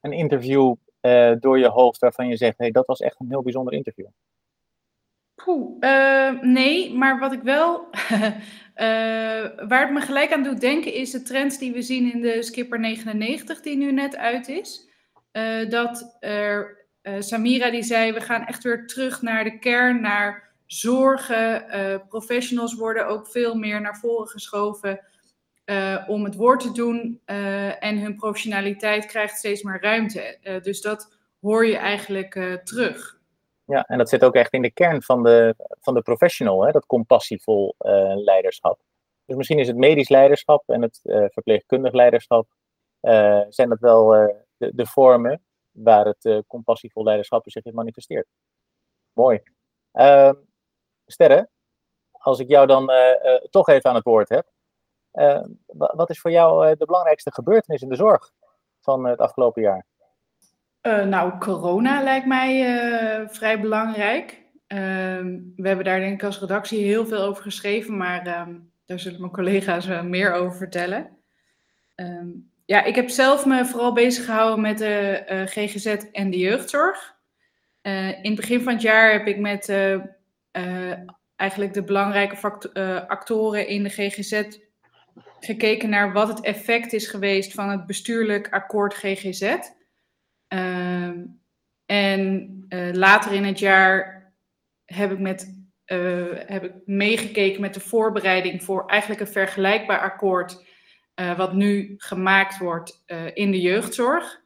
een interview uh, door je hoofd waarvan je zegt, hey, dat was echt een heel bijzonder interview? Uh, nee, maar wat ik wel, *laughs* waar het me gelijk aan doet denken, is de trends die we zien in de Skipper 99, die nu net uit is. dat er Samira die zei, we gaan echt weer terug naar de kern, naar zorgen. Professionals worden ook veel meer naar voren geschoven om het woord te doen. en hun professionaliteit krijgt steeds meer ruimte. dus dat hoor je eigenlijk terug. Ja, en dat zit ook echt in de kern van de, van de professional, hè? dat compassievol leiderschap. Dus misschien is het medisch leiderschap en het verpleegkundig leiderschap, zijn dat wel de, de vormen waar het uh, compassievol leiderschap zich in manifesteert. Mooi. Uh, Sterre, als ik jou dan uh, uh, toch even aan het woord heb. wat is voor jou de belangrijkste gebeurtenis in de zorg van het afgelopen jaar? Nou, corona lijkt mij vrij belangrijk. Ehm, we hebben daar denk ik als redactie heel veel over geschreven, maar um, daar zullen mijn collega's meer over vertellen. Um, ja, ik heb zelf me vooral bezig gehouden met de GGZ en de jeugdzorg. In het begin van het jaar heb ik met eigenlijk de belangrijke actoren in de GGZ gekeken naar wat het effect is geweest van het bestuurlijk akkoord GGZ. Ehm, en later in het jaar heb ik, met, heb ik meegekeken met de voorbereiding voor eigenlijk een vergelijkbaar akkoord uh, wat nu gemaakt wordt in de jeugdzorg.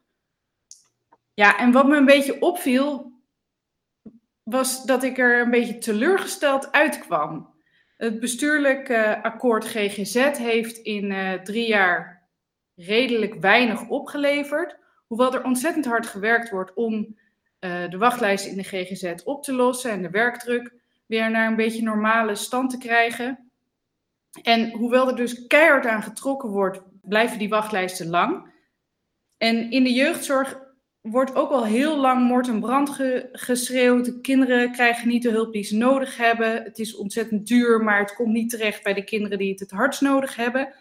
Ja, en wat me een beetje opviel, was dat ik er een beetje teleurgesteld uitkwam. Het bestuurlijk akkoord GGZ heeft in drie jaar redelijk weinig opgeleverd. Hoewel er ontzettend hard gewerkt wordt om de wachtlijsten in de GGZ op te lossen en de werkdruk weer naar een beetje normale stand te krijgen. En hoewel er dus keihard aan getrokken wordt, blijven die wachtlijsten lang. En in de jeugdzorg wordt ook al heel lang moord en brand ge geschreeuwd. De kinderen krijgen niet de hulp die ze nodig hebben. Het is ontzettend duur, maar het komt niet terecht bij de kinderen die het het hardst nodig hebben.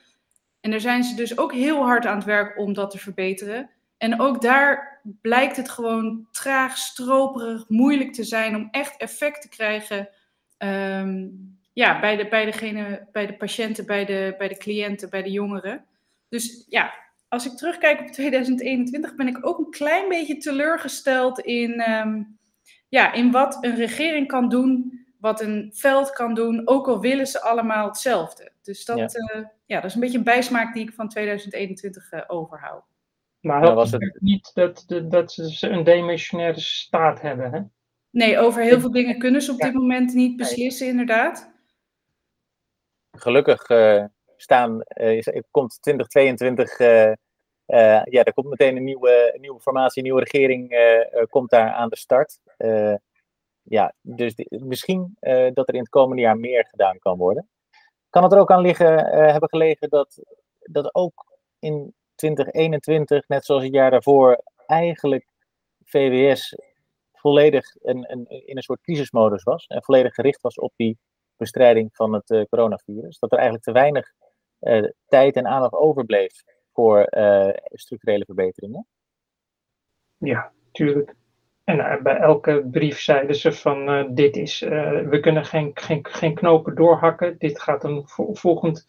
En daar zijn ze dus ook heel hard aan het werk om dat te verbeteren. En ook daar blijkt het gewoon traag, stroperig, moeilijk te zijn om echt effect te krijgen. Um, ja, bij de, bij, degene, bij de patiënten, bij de, bij de cliënten, bij de jongeren. Dus ja, als ik terugkijk op 2021 ben ik ook een klein beetje teleurgesteld in, um, ja, in wat een regering kan doen, wat een veld kan doen, ook al willen ze allemaal hetzelfde. Dus dat, ja. Uh, ja, dat is een beetje een bijsmaak die ik van 2021 uh, overhoud. Maar dat was het niet dat, dat, dat ze een demissionaire staat hebben, hè? Nee, over heel veel dingen kunnen ze op dit moment niet beslissen, inderdaad gelukkig uh, staan, uh, komt 2022, uh, ja, er komt meteen een nieuwe, nieuwe formatie, een nieuwe regering komt daar aan de start. ja, dus die, misschien dat er in het komende jaar meer gedaan kan worden. Kan het er ook aan liggen, hebben gelegen dat, dat ook in 2021, net zoals het jaar daarvoor, eigenlijk VWS volledig een, een, in een soort crisismodus was en volledig gericht was op die bestrijding van het uh, coronavirus. Dat er eigenlijk te weinig uh, tijd en aandacht overbleef voor uh, structurele verbeteringen. Ja, tuurlijk. En bij elke brief zeiden ze van dit is, we kunnen geen, geen, geen knopen doorhakken. Dit gaat een volgend,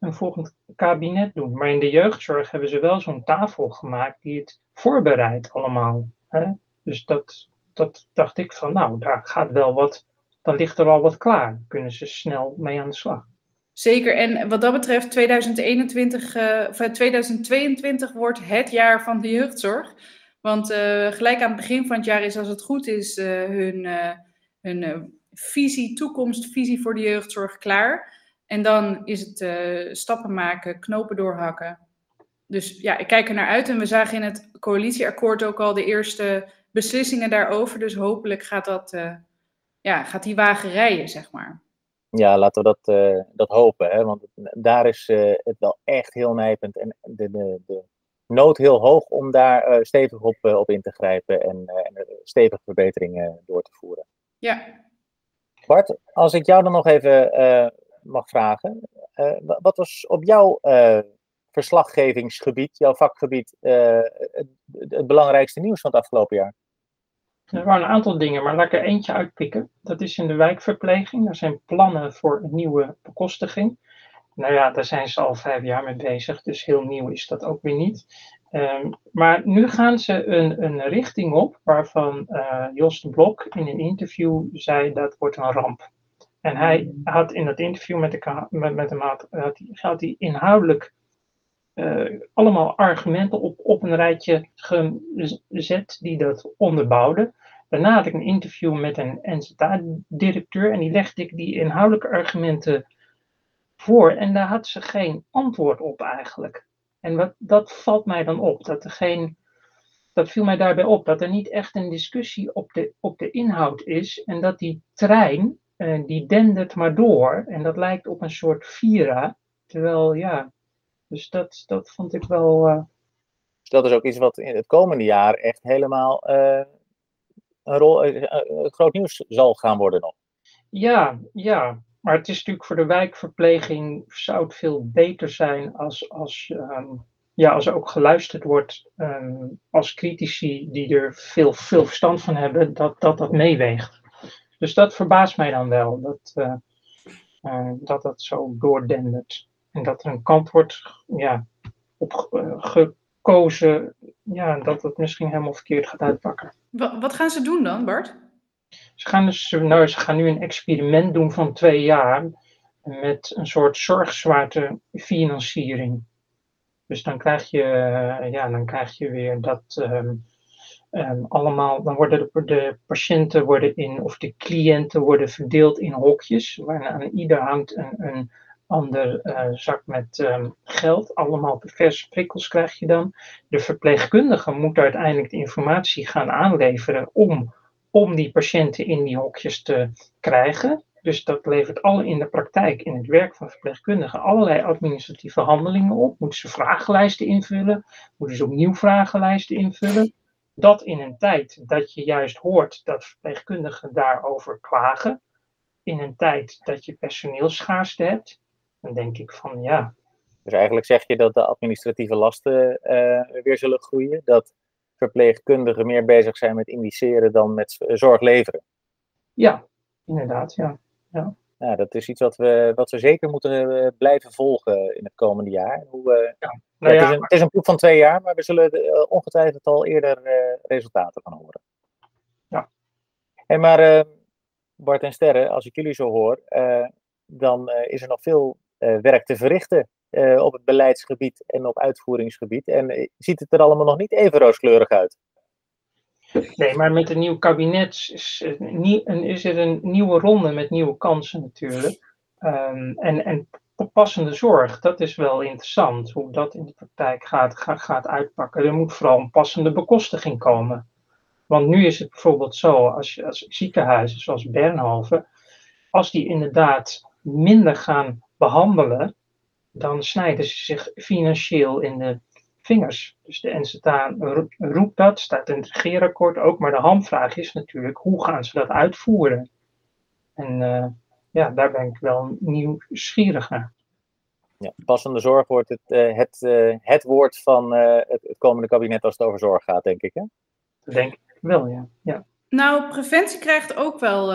een volgend kabinet doen. Maar in de jeugdzorg hebben ze wel zo'n tafel gemaakt die het voorbereidt allemaal. Hè? Dus dat, dat dacht ik van nou, daar gaat wel wat dan ligt er al wat klaar. Kunnen ze snel mee aan de slag. Zeker, en wat dat betreft 2021, uh, of 2022 wordt het jaar van de jeugdzorg. Want uh, gelijk aan het begin van het jaar is, als het goed is, uh, hun, hun visie, toekomstvisie voor de jeugdzorg klaar. En dan is het stappen maken, knopen doorhakken. Dus ja, ik kijk er naar uit. En we zagen in het coalitieakkoord ook al de eerste beslissingen daarover. Dus hopelijk gaat dat ja, gaat die wagen rijden, zeg maar. Ja, laten we dat, uh, dat hopen. Hè? Want daar is het wel echt heel nijpend. En de, de, de nood heel hoog om daar stevig op, op in te grijpen en, en stevige verbeteringen door te voeren. Ja. Bart, als ik jou dan nog even mag vragen. wat was op jouw verslaggevingsgebied, jouw vakgebied, het, het belangrijkste nieuws van het afgelopen jaar? Er waren een aantal dingen, maar laat ik er eentje uitpikken. Dat is in de wijkverpleging. Er zijn plannen voor een nieuwe bekostiging. Nou ja, daar zijn ze al vijf jaar mee bezig, dus heel nieuw is dat ook weer niet. Um, maar nu gaan ze een, een richting op waarvan uh, Jos de Blok in een interview zei dat wordt een ramp. En hij had in dat interview met, de, met, met hem had, had, had hij inhoudelijk uh, allemaal argumenten op, op een rijtje gezet die dat onderbouwden. Daarna had ik een interview met een NZA-directeur en die legde ik die inhoudelijke argumenten voor en daar had ze geen antwoord op eigenlijk. En wat, dat valt mij dan op, dat er geen, dat viel mij daarbij op, dat er niet echt een discussie op de, op de inhoud is en dat die trein, uh, die dendert maar door en dat lijkt op een soort Vira, terwijl ja, dus dat, dat vond ik wel. Uh... dat is ook iets wat in het komende jaar echt helemaal uh, een rol, groot nieuws zal gaan worden nog. Ja, ja. Maar het is natuurlijk voor de wijkverpleging zou het veel beter zijn als, als, um, ja, als er ook geluisterd wordt um, als critici die er veel, veel verstand van hebben, dat dat, dat meeweegt. Dus dat verbaast mij dan wel, dat dat, dat zo doordendert. En dat er een kant wordt ja, op gekozen ja, dat het misschien helemaal verkeerd gaat uitpakken. Wat gaan ze doen dan, Bart? Ze gaan, dus, nou, ze gaan nu een experiment doen van twee jaar met een soort zorgzwaarte financiering. Dus dan krijg je, ja, dan krijg je weer dat um, um, allemaal, dan worden de, de, patiënten worden in, of de cliënten worden verdeeld in hokjes, waarna aan ieder hangt een, een ander uh, zak met um, geld. Allemaal diverse prikkels krijg je dan. De verpleegkundige moet uiteindelijk de informatie gaan aanleveren om, om die patiënten in die hokjes te krijgen. Dus dat levert alle in de praktijk, in het werk van verpleegkundigen, allerlei administratieve handelingen op. Moeten ze vragenlijsten invullen? Moeten ze opnieuw vragenlijsten invullen? Dat in een tijd dat je juist hoort dat verpleegkundigen daarover klagen. In een tijd dat je personeelsschaarste hebt dan denk ik van ja. Dus eigenlijk zeg je dat de administratieve lasten uh, weer zullen groeien. Dat verpleegkundigen meer bezig zijn met indiceren dan met zorg leveren. Ja, inderdaad, ja. ja. Ja, dat is iets wat we, wat we zeker moeten eh, blijven volgen in het komende jaar. Hoe, ja. Nou ja, het, is een, het, is een, proef van twee jaar, maar we zullen uh, ongetwijfeld al eerder resultaten van horen. Ja. Hey, maar Bart en Sterre, als ik jullie zo hoor, dan is er nog veel eh, werk te verrichten eh, op het beleidsgebied en op uitvoeringsgebied. En eh, ziet het er allemaal nog niet even rooskleurig uit. Nee, maar met een nieuw kabinet is, is er een nieuwe ronde met nieuwe kansen natuurlijk. Um, en, en passende zorg, dat is wel interessant hoe dat in de praktijk gaat, gaat, uitpakken. Er moet vooral een passende bekostiging komen. Want nu is het bijvoorbeeld zo, als, als ziekenhuizen zoals Bernhoven, als die inderdaad minder gaan behandelen, dan snijden ze zich financieel in de vingers. Dus de NZA roept dat, staat in het regeerakkoord ook, maar de hamvraag is natuurlijk, hoe gaan ze dat uitvoeren? En uh, ja, daar ben ik wel nieuwsgierig naar. Ja, passende zorg wordt het, uh, het, uh, het woord van het, het, komende kabinet als het over zorg gaat, denk ik. Hè? Dat denk ik wel, ja. ja. Nou, preventie krijgt ook wel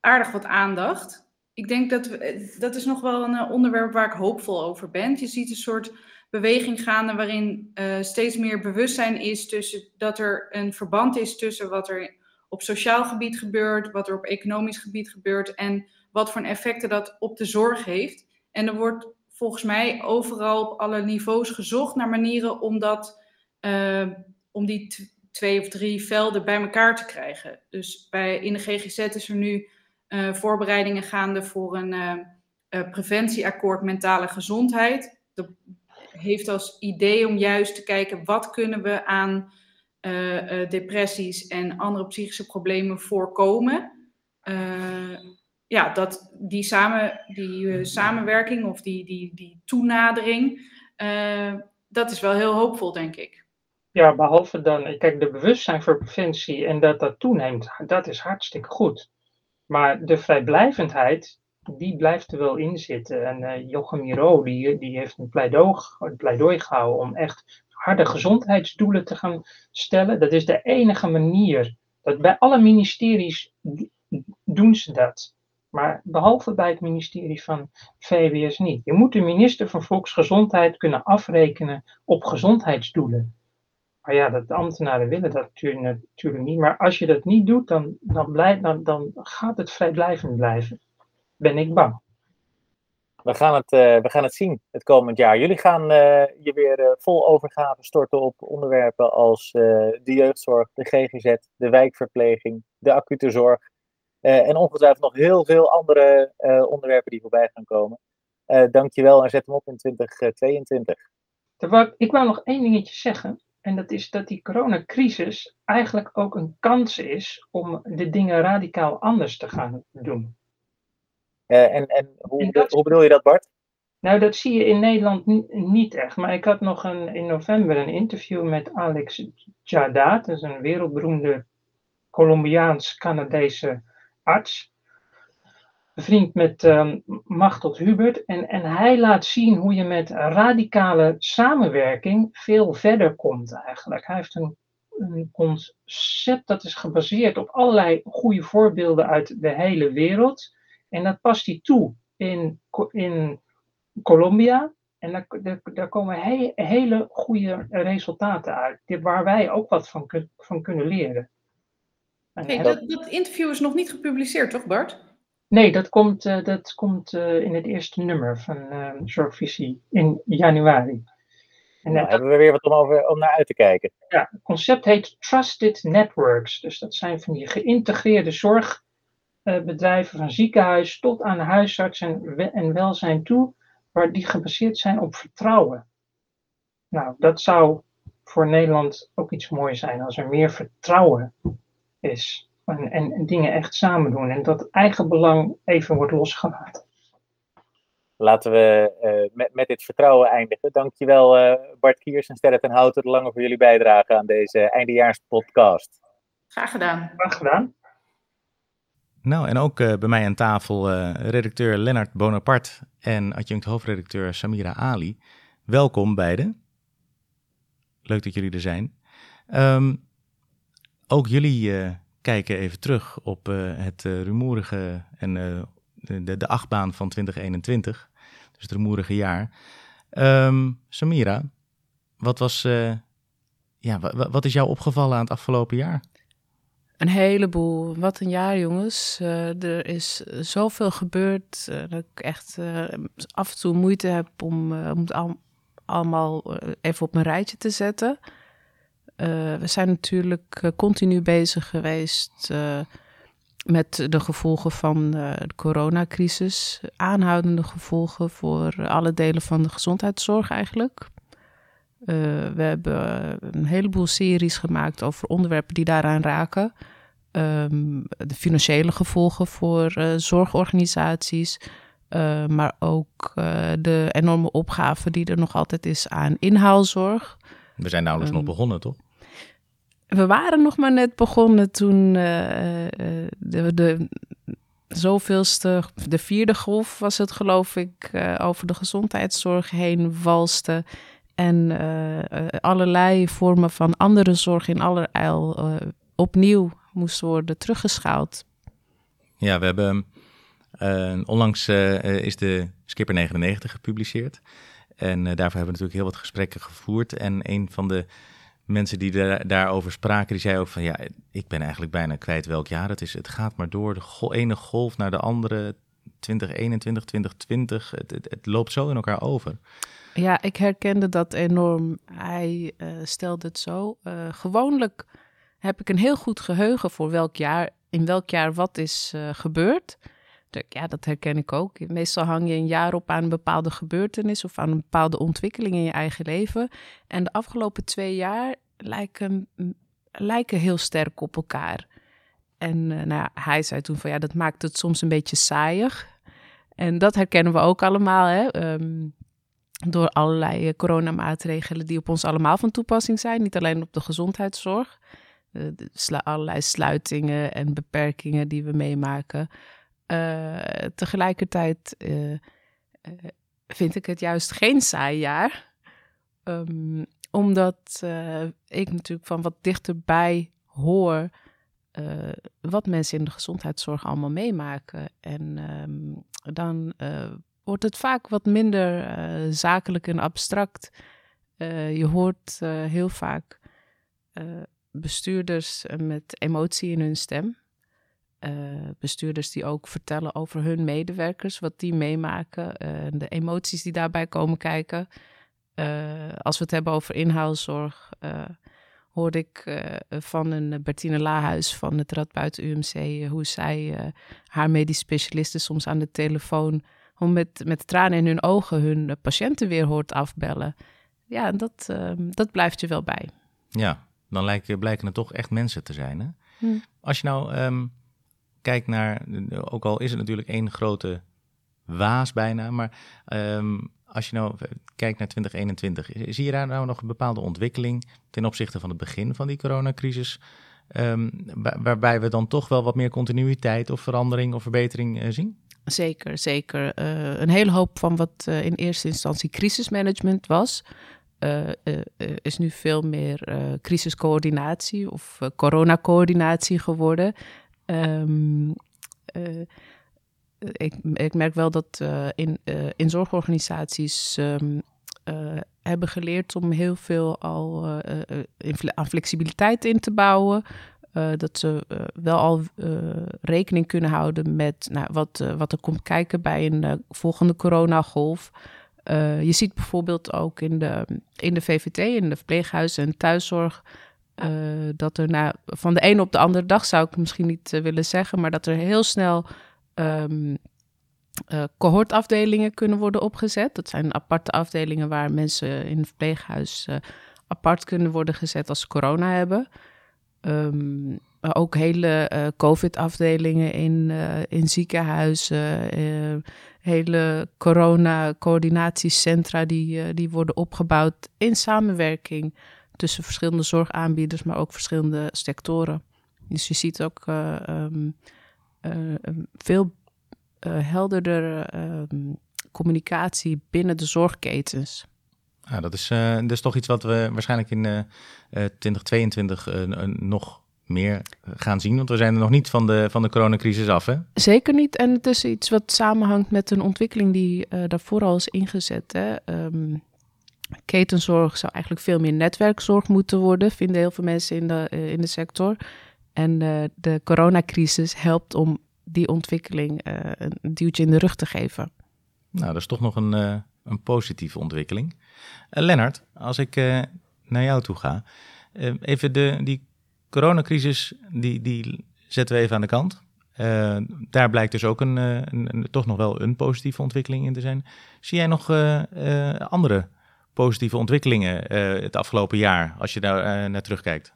aardig wat aandacht ik denk dat we, dat is nog wel een eh, onderwerp waar ik hoopvol over ben. Je ziet een soort beweging gaande waarin uh, steeds meer bewustzijn is tussen dat er een verband is tussen wat er op sociaal gebied gebeurt, wat er op economisch gebied gebeurt en wat voor effecten dat op de zorg heeft. En er wordt volgens mij overal op alle niveaus gezocht naar manieren om, dat, uh, om die twee of drie velden bij elkaar te krijgen. Dus bij, in de GGZ is er nu uh, voorbereidingen gaande voor een preventieakkoord mentale gezondheid. Dat heeft als idee om juist te kijken wat kunnen we aan depressies en andere psychische problemen voorkomen. ja, dat die, samen, die samenwerking of die, die, die toenadering, dat is wel heel hoopvol, denk ik. Ja, behalve dan, kijk, de bewustzijn voor preventie en dat dat toeneemt, dat is hartstikke goed. Maar de vrijblijvendheid, die blijft er wel in zitten. En uh, Jochem Miro, die, die heeft een pleidooi, pleidooi gehouden om echt harde gezondheidsdoelen te gaan stellen. Dat is de enige manier. Dat bij alle ministeries doen ze dat. Maar behalve bij het ministerie van VWS niet. Je moet de minister van Volksgezondheid kunnen afrekenen op gezondheidsdoelen. Maar ja, dat de ambtenaren willen dat natuurlijk, niet. Maar als je dat niet doet, dan, dan, dan, dan gaat het vrijblijvend blijven. Ben ik bang. We gaan het, uh, we gaan het zien het komend jaar. Jullie gaan uh, je weer uh, vol overgave storten op onderwerpen als de jeugdzorg, de GGZ, de wijkverpleging, de acute zorg. en ongetwijfeld nog heel veel andere onderwerpen die voorbij gaan komen. dankjewel en zet hem op in 2022. Ik wou nog één dingetje zeggen. En dat is dat die coronacrisis eigenlijk ook een kans is om de dingen radicaal anders te gaan doen. Uh, en en, hoe, hoe bedoel je dat, Bart? Nou, dat zie je in Nederland niet echt. Maar ik had nog een, in november een interview met Alex Jadat, dat is een wereldberoemde Colombiaans-Canadese arts vriend met um, Machtel Hubert. En, en hij laat zien hoe je met radicale samenwerking veel verder komt eigenlijk. Hij heeft een, een concept dat is gebaseerd op allerlei goede voorbeelden uit de hele wereld. En dat past hij toe in, in Colombia. En daar, daar, daar komen he, hele goede resultaten uit, waar wij ook wat van, van kunnen leren. Hey, dat, dat interview is nog niet gepubliceerd, toch Bart? Nee, dat komt, uh, dat komt uh, in het eerste nummer van uh, Zorgvisie in januari. En nou, hebben we weer wat om, over, om naar uit te kijken. Ja, het concept heet Trusted Networks. Dus dat zijn van die geïntegreerde zorgbedrijven van ziekenhuis tot aan huisarts en, en welzijn toe, waar die gebaseerd zijn op vertrouwen. Nou, dat zou voor Nederland ook iets moois zijn als er meer vertrouwen is en, en, dingen echt samen doen. En dat eigen belang even wordt losgelaten. Laten we uh, met, met dit vertrouwen eindigen. Dankjewel uh, Bart Kiers en Sterre ten Houten de Lange voor jullie bijdrage aan deze eindejaarspodcast. Graag gedaan. Graag gedaan. Nou, en ook uh, bij mij aan tafel redacteur Lennart Bonaparte en adjunct hoofdredacteur Samira Ali. Welkom beiden. Leuk dat jullie er zijn. Um, ook jullie kijken even terug op het rumoerige en de, de achtbaan van 2021. Dus het rumoerige jaar. Um, Samira, wat, was, ja, wat is jou opgevallen aan het afgelopen jaar? Een heleboel. Wat een jaar, jongens. er is zoveel gebeurd dat ik echt af en toe moeite heb om, om het al, allemaal even op een rijtje te zetten. We zijn natuurlijk continu bezig geweest met de gevolgen van de coronacrisis. Aanhoudende gevolgen voor alle delen van de gezondheidszorg eigenlijk. We hebben een heleboel series gemaakt over onderwerpen die daaraan raken. Um, de financiële gevolgen voor zorgorganisaties. maar ook de enorme opgave die er nog altijd is aan inhaalzorg. We zijn nauwelijks um, nog begonnen, toch? we waren nog maar net begonnen toen de, de zoveelste, de vierde golf was het geloof ik, over de gezondheidszorg heen walste. En uh, allerlei vormen van andere zorg in allerijl opnieuw moesten worden teruggeschaald. Ja, we hebben onlangs is de Skipper 99 gepubliceerd. En daarvoor hebben we natuurlijk heel wat gesprekken gevoerd. En een van de mensen die daar, daarover spraken, die zeiden ook van ja, ik ben eigenlijk bijna kwijt welk jaar het is. Het gaat maar door, de ene golf naar de andere, 2021, 2020, het, het, het loopt zo in elkaar over. Ja, ik herkende dat enorm. Hij uh, stelde het zo. Uh, gewoonlijk heb ik een heel goed geheugen voor welk jaar, in welk jaar wat is uh, gebeurd. Ja, dat herken ik ook. Meestal hang je een jaar op aan een bepaalde gebeurtenis of aan een bepaalde ontwikkeling in je eigen leven. En de afgelopen twee jaar lijken, lijken heel sterk op elkaar. En nou ja, hij zei toen van ja, dat maakt het soms een beetje saaiig. En dat herkennen we ook allemaal. Hè? Ehm, door allerlei coronamaatregelen die op ons allemaal van toepassing zijn. Niet alleen op de gezondheidszorg. Uh, allerlei sluitingen en beperkingen die we meemaken. Uh, tegelijkertijd vind ik het juist geen saai jaar. Um, omdat ik natuurlijk van wat dichterbij hoor wat mensen in de gezondheidszorg allemaal meemaken. En um, dan wordt het vaak wat minder uh, zakelijk en abstract. Uh, je hoort uh, heel vaak bestuurders met emotie in hun stem. bestuurders die ook vertellen over hun medewerkers, wat die meemaken, de emoties die daarbij komen kijken. als we het hebben over inhaalzorg, hoorde ik van een Bertine Lahuis van het Radboud UMC hoe zij haar medisch specialisten soms aan de telefoon om met, met tranen in hun ogen hun patiënten weer hoort afbellen. Ja, dat, ehm, dat blijft je wel bij. Ja, dan lijken, blijken het toch echt mensen te zijn. Hè? Hm. Als je nou um, kijkt naar, ook al is het natuurlijk één grote waas bijna, maar um, als je nou kijkt naar 2021, zie je daar nou nog een bepaalde ontwikkeling ten opzichte van het begin van die coronacrisis? waarbij we dan toch wel wat meer continuïteit of verandering of verbetering uh, zien? Zeker, zeker. Uh, een hele hoop van wat uh, in eerste instantie crisismanagement was, uh, is nu veel meer crisiscoördinatie of coronacoördinatie geworden. Um, ik, ik, merk wel dat in, zorgorganisaties um, hebben geleerd om heel veel al aan flexibiliteit in te bouwen. Uh, dat ze uh, wel al uh, rekening kunnen houden met nou, wat, wat er komt kijken bij een volgende coronagolf. je ziet bijvoorbeeld ook in de, in de VVT, in de verpleeghuizen en thuiszorg, dat er van de ene op de andere dag, zou ik misschien niet willen zeggen, maar dat er heel snel um, cohortafdelingen kunnen worden opgezet. Dat zijn aparte afdelingen waar mensen in het verpleeghuis apart kunnen worden gezet als ze corona hebben. Um, ook hele uh, COVID-afdelingen in, uh, in ziekenhuizen, uh, hele corona-coördinatiecentra die, die worden opgebouwd in samenwerking tussen verschillende zorgaanbieders, maar ook verschillende sectoren. Dus je ziet ook um, veel helderder um, communicatie binnen de zorgketens. Ja, dat, is, uh, dat is toch iets wat we waarschijnlijk in uh, uh, 2022 nog meer gaan zien. Want we zijn er nog niet van de, van de coronacrisis af, hè? Zeker niet. En het is iets wat samenhangt met een ontwikkeling die daarvoor al is ingezet. Hè? Um, ketenzorg zou eigenlijk veel meer netwerkzorg moeten worden, vinden heel veel mensen in de, in de sector. En de coronacrisis helpt om die ontwikkeling een duwtje in de rug te geven. Nou, dat is toch nog een, een positieve ontwikkeling. Uh, Lennart, als ik uh, naar jou toe ga, uh, even de, die coronacrisis, die, die zetten we even aan de kant. daar blijkt dus ook een, een, toch nog wel een positieve ontwikkeling in te zijn. Zie jij nog andere positieve ontwikkelingen het afgelopen jaar, als je daar naar terugkijkt?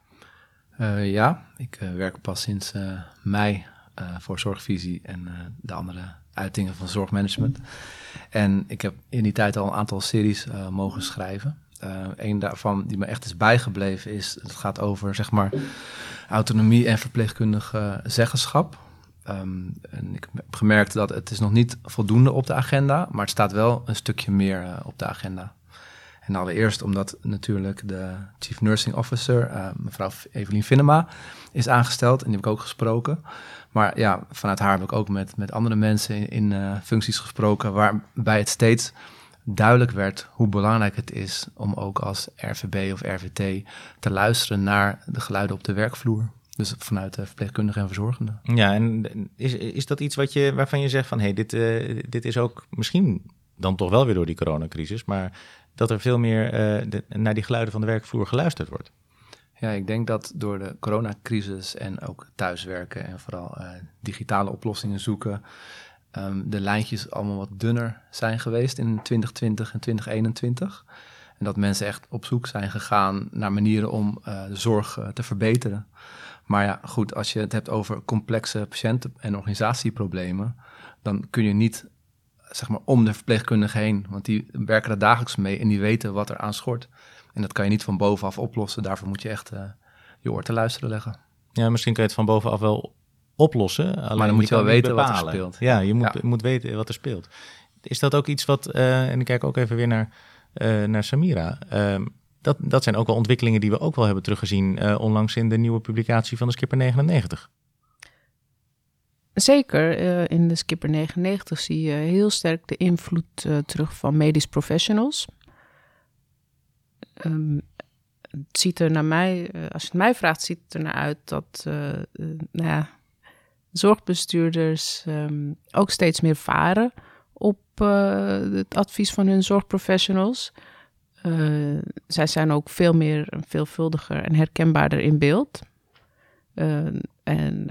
ja, ik werk pas sinds mei voor Zorgvisie en de andere uitingen van zorgmanagement. En ik heb in die tijd al een aantal series uh, mogen schrijven. Uh, een daarvan die me echt is bijgebleven is, het gaat over zeg maar autonomie en verpleegkundige zeggenschap. Um, en ik heb gemerkt dat het is nog niet voldoende op de agenda, maar het staat wel een stukje meer uh, op de agenda. En allereerst omdat natuurlijk de Chief Nursing Officer, mevrouw Evelien Finnema, is aangesteld. En die heb ik ook gesproken. Maar ja, vanuit haar heb ik ook met, met andere mensen in, uh, functies gesproken, waarbij het steeds duidelijk werd hoe belangrijk het is om ook als RVB of RVT te luisteren naar de geluiden op de werkvloer. Dus vanuit de verpleegkundigen en verzorgenden. Ja, en is, is dat iets wat je, waarvan je zegt van hé, hey, dit, uh, dit is ook misschien dan toch wel weer door die coronacrisis, maar dat er veel meer de, naar die geluiden van de werkvloer geluisterd wordt? Ja, ik denk dat door de coronacrisis en ook thuiswerken en vooral uh, digitale oplossingen zoeken, um, de lijntjes allemaal wat dunner zijn geweest in 2020 en 2021. En dat mensen echt op zoek zijn gegaan naar manieren om uh, de zorg uh, te verbeteren. Maar ja, goed, als je het hebt over complexe patiënten- en organisatieproblemen, dan kun je niet zeg maar om de verpleegkundige heen, want die werken er dagelijks mee en die weten wat er aan schort. En dat kan je niet van bovenaf oplossen. Daarvoor moet je echt uh, je oor te luisteren leggen. Ja, misschien kun je het van bovenaf wel oplossen. Alleen maar dan moet je, wel weten wat er speelt. Ja, je moet, moet weten wat er speelt. Is dat ook iets wat, uh, en ik kijk ook even weer naar, uh, naar Samira. Uh, dat, dat zijn ook wel ontwikkelingen die we ook wel hebben teruggezien onlangs in de nieuwe publicatie van de Skipper 99. Zeker, in de Skipper 99 zie je heel sterk de invloed terug van medisch professionals. Het ziet er naar mij, als je het mij vraagt, ziet het er naar uit dat nou ja, zorgbestuurders um, ook steeds meer varen op het advies van hun zorgprofessionals. Zij zijn ook veel meer veelvuldiger en herkenbaarder in beeld. Uh, en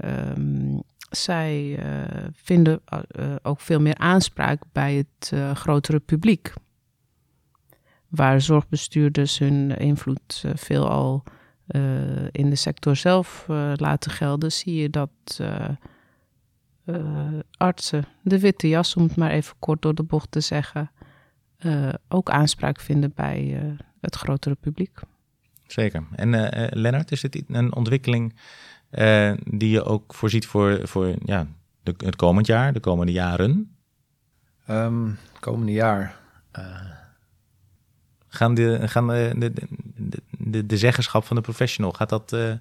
zij vinden ook veel meer aanspraak bij het grotere publiek. Waar zorgbestuurders hun invloed veelal in de sector zelf laten gelden, zie je dat uh, artsen, de witte jas, om het maar even kort door de bocht te zeggen, uh, ook aanspraak vinden bij uh, het grotere publiek. Zeker. En Lennart, is dit een ontwikkeling die je ook voorziet voor, voor ja, de, het komend jaar, de komende jaren? Um, komende jaar. Gaan, de, gaan de, de, de, zeggenschap van de professional, gaat dat, uh,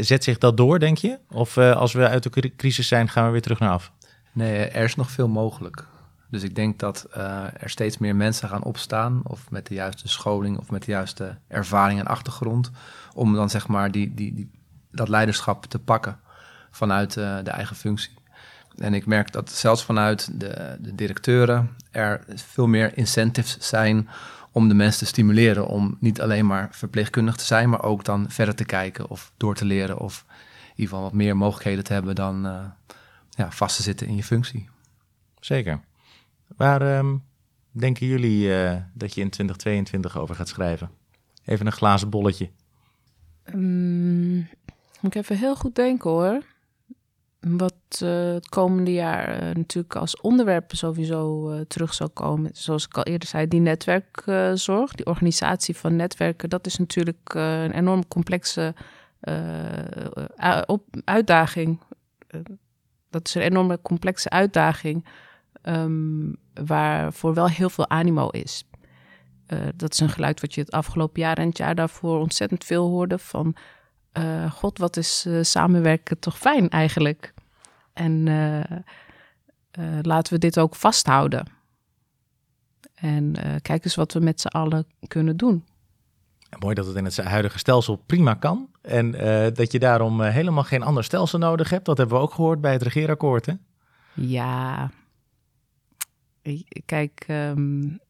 zet zich dat door, denk je? Of uh, als we uit de crisis zijn, gaan we weer terug naar af? Nee, er is nog veel mogelijk. Dus ik denk dat er steeds meer mensen gaan opstaan, of met de juiste scholing, of met de juiste ervaring en achtergrond, om dan zeg maar die, die, die dat leiderschap te pakken vanuit de eigen functie. En ik merk dat zelfs vanuit de, de directeuren er veel meer incentives zijn om de mensen te stimuleren om niet alleen maar verpleegkundig te zijn, maar ook dan verder te kijken of door te leren of in ieder geval wat meer mogelijkheden te hebben dan uh, ja, vast te zitten in je functie. Zeker. Waar um, denken jullie uh, dat je in 2022 over gaat schrijven? Even een glazen bolletje. Um, moet ik even heel goed denken hoor. Wat uh, het komende jaar uh, natuurlijk als onderwerp sowieso uh, terug zal komen. Zoals ik al eerder zei, die netwerkzorg, die organisatie van netwerken, dat is natuurlijk een enorm complexe uitdaging. dat is een enorme complexe uitdaging, um, waarvoor wel heel veel animo is. dat is een geluid wat je het afgelopen jaar en het jaar daarvoor ontzettend veel hoorde van uh, God, wat is uh, samenwerken toch fijn eigenlijk. En uh, laten we dit ook vasthouden. En kijk eens wat we met z'n allen kunnen doen. mooi dat het in het huidige stelsel prima kan. En dat je daarom helemaal geen ander stelsel nodig hebt. Dat hebben we ook gehoord bij het regeerakkoord, hè? Ja. Kijk, um,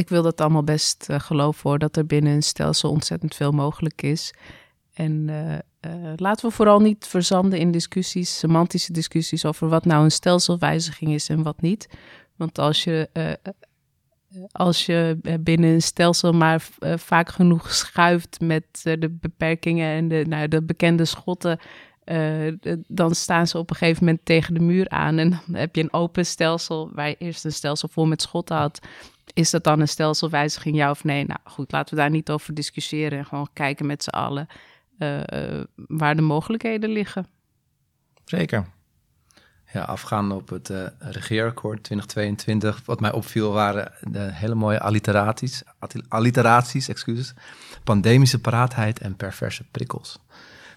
ik wil dat allemaal best uh, geloven hoor, dat er binnen een stelsel ontzettend veel mogelijk is. En uh, uh, laten we vooral niet verzanden in discussies, semantische discussies over wat nou een stelselwijziging is en wat niet. Want als je, als je binnen een stelsel maar vaak genoeg schuift met de beperkingen en de, nou, de bekende schotten, dan staan ze op een gegeven moment tegen de muur aan. En dan heb je een open stelsel waar je eerst een stelsel vol met schotten had. Is dat dan een stelselwijziging, ja of nee? Nou goed, laten we daar niet over discussiëren. En gewoon kijken met z'n allen uh, waar de mogelijkheden liggen. Zeker. Ja, afgaande op het uh, regeerakkoord 2022. Wat mij opviel waren de hele mooie alliteraties. Alliteraties, excuses. Pandemische paraatheid en perverse prikkels.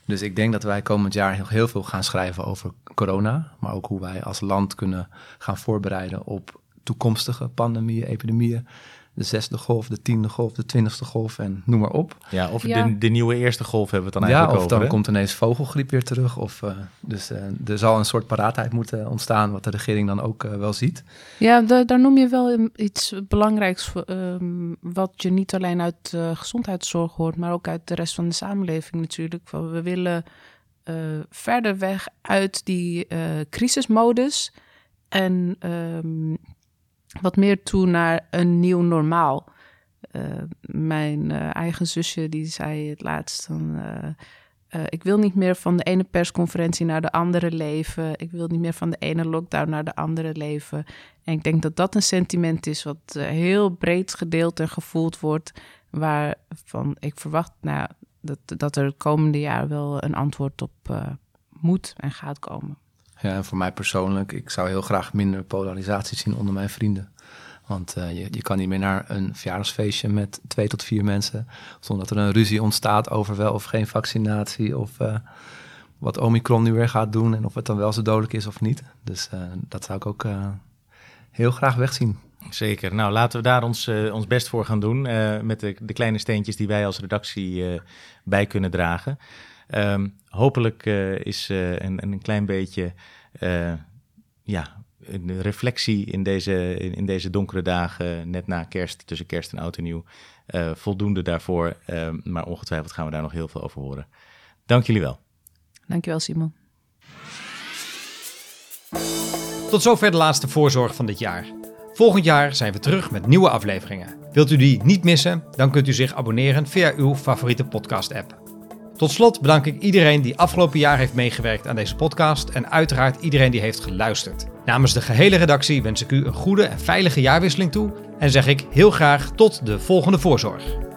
Dus ik denk dat wij komend jaar heel, heel veel gaan schrijven over corona. Maar ook hoe wij als land kunnen gaan voorbereiden op toekomstige pandemieën, epidemieën. De zesde golf, de tiende golf, de twintigste golf en noem maar op. Ja, of De, de, nieuwe eerste golf hebben we het dan eigenlijk ja, of dan komt ineens vogelgriep weer terug. Of, uh, dus uh, er zal een soort paraatheid moeten ontstaan, wat de regering dan ook uh, wel ziet. Ja, daar noem je wel iets belangrijks, um, wat je niet alleen uit gezondheidszorg hoort, maar ook uit de rest van de samenleving natuurlijk. We willen verder weg uit die crisismodus en... Um, wat meer toe naar een nieuw normaal. Uh, mijn uh, eigen zusje die zei het laatst dan, eh, ik wil niet meer van de ene persconferentie naar de andere leven. Ik wil niet meer van de ene lockdown naar de andere leven. En ik denk dat dat een sentiment is wat heel breed gedeeld en gevoeld wordt. Waarvan ik verwacht nou, dat, dat er het komende jaar wel een antwoord op moet en gaat komen. Ja, en voor mij persoonlijk, ik zou heel graag minder polarisatie zien onder mijn vrienden. Want uh, je, je kan niet meer naar een verjaardagsfeestje met twee tot vier mensen. zonder dat er een ruzie ontstaat over wel of geen vaccinatie. Of uh, wat Omicron nu weer gaat doen en of het dan wel zo dodelijk is of niet. Dus uh, dat zou ik ook heel graag wegzien. Zeker. Nou, laten we daar ons, ons best voor gaan doen. met de, de, kleine steentjes die wij als redactie bij kunnen dragen. Um, hopelijk is een, een klein beetje ja, een reflectie in deze, in, deze donkere dagen, net na kerst, tussen kerst en oud en nieuw, uh, voldoende daarvoor. Uh, maar ongetwijfeld gaan we daar nog heel veel over horen. Dank jullie wel. Dankjewel, Simon. Tot zover de laatste voorzorg van dit jaar. Volgend jaar zijn we terug met nieuwe afleveringen. Wilt u die niet missen? Dan kunt u zich abonneren via uw favoriete podcast-app. Tot slot bedank ik iedereen die afgelopen jaar heeft meegewerkt aan deze podcast en uiteraard iedereen die heeft geluisterd. Namens de gehele redactie wens ik u een goede en veilige jaarwisseling toe en zeg ik heel graag tot de volgende voorzorg.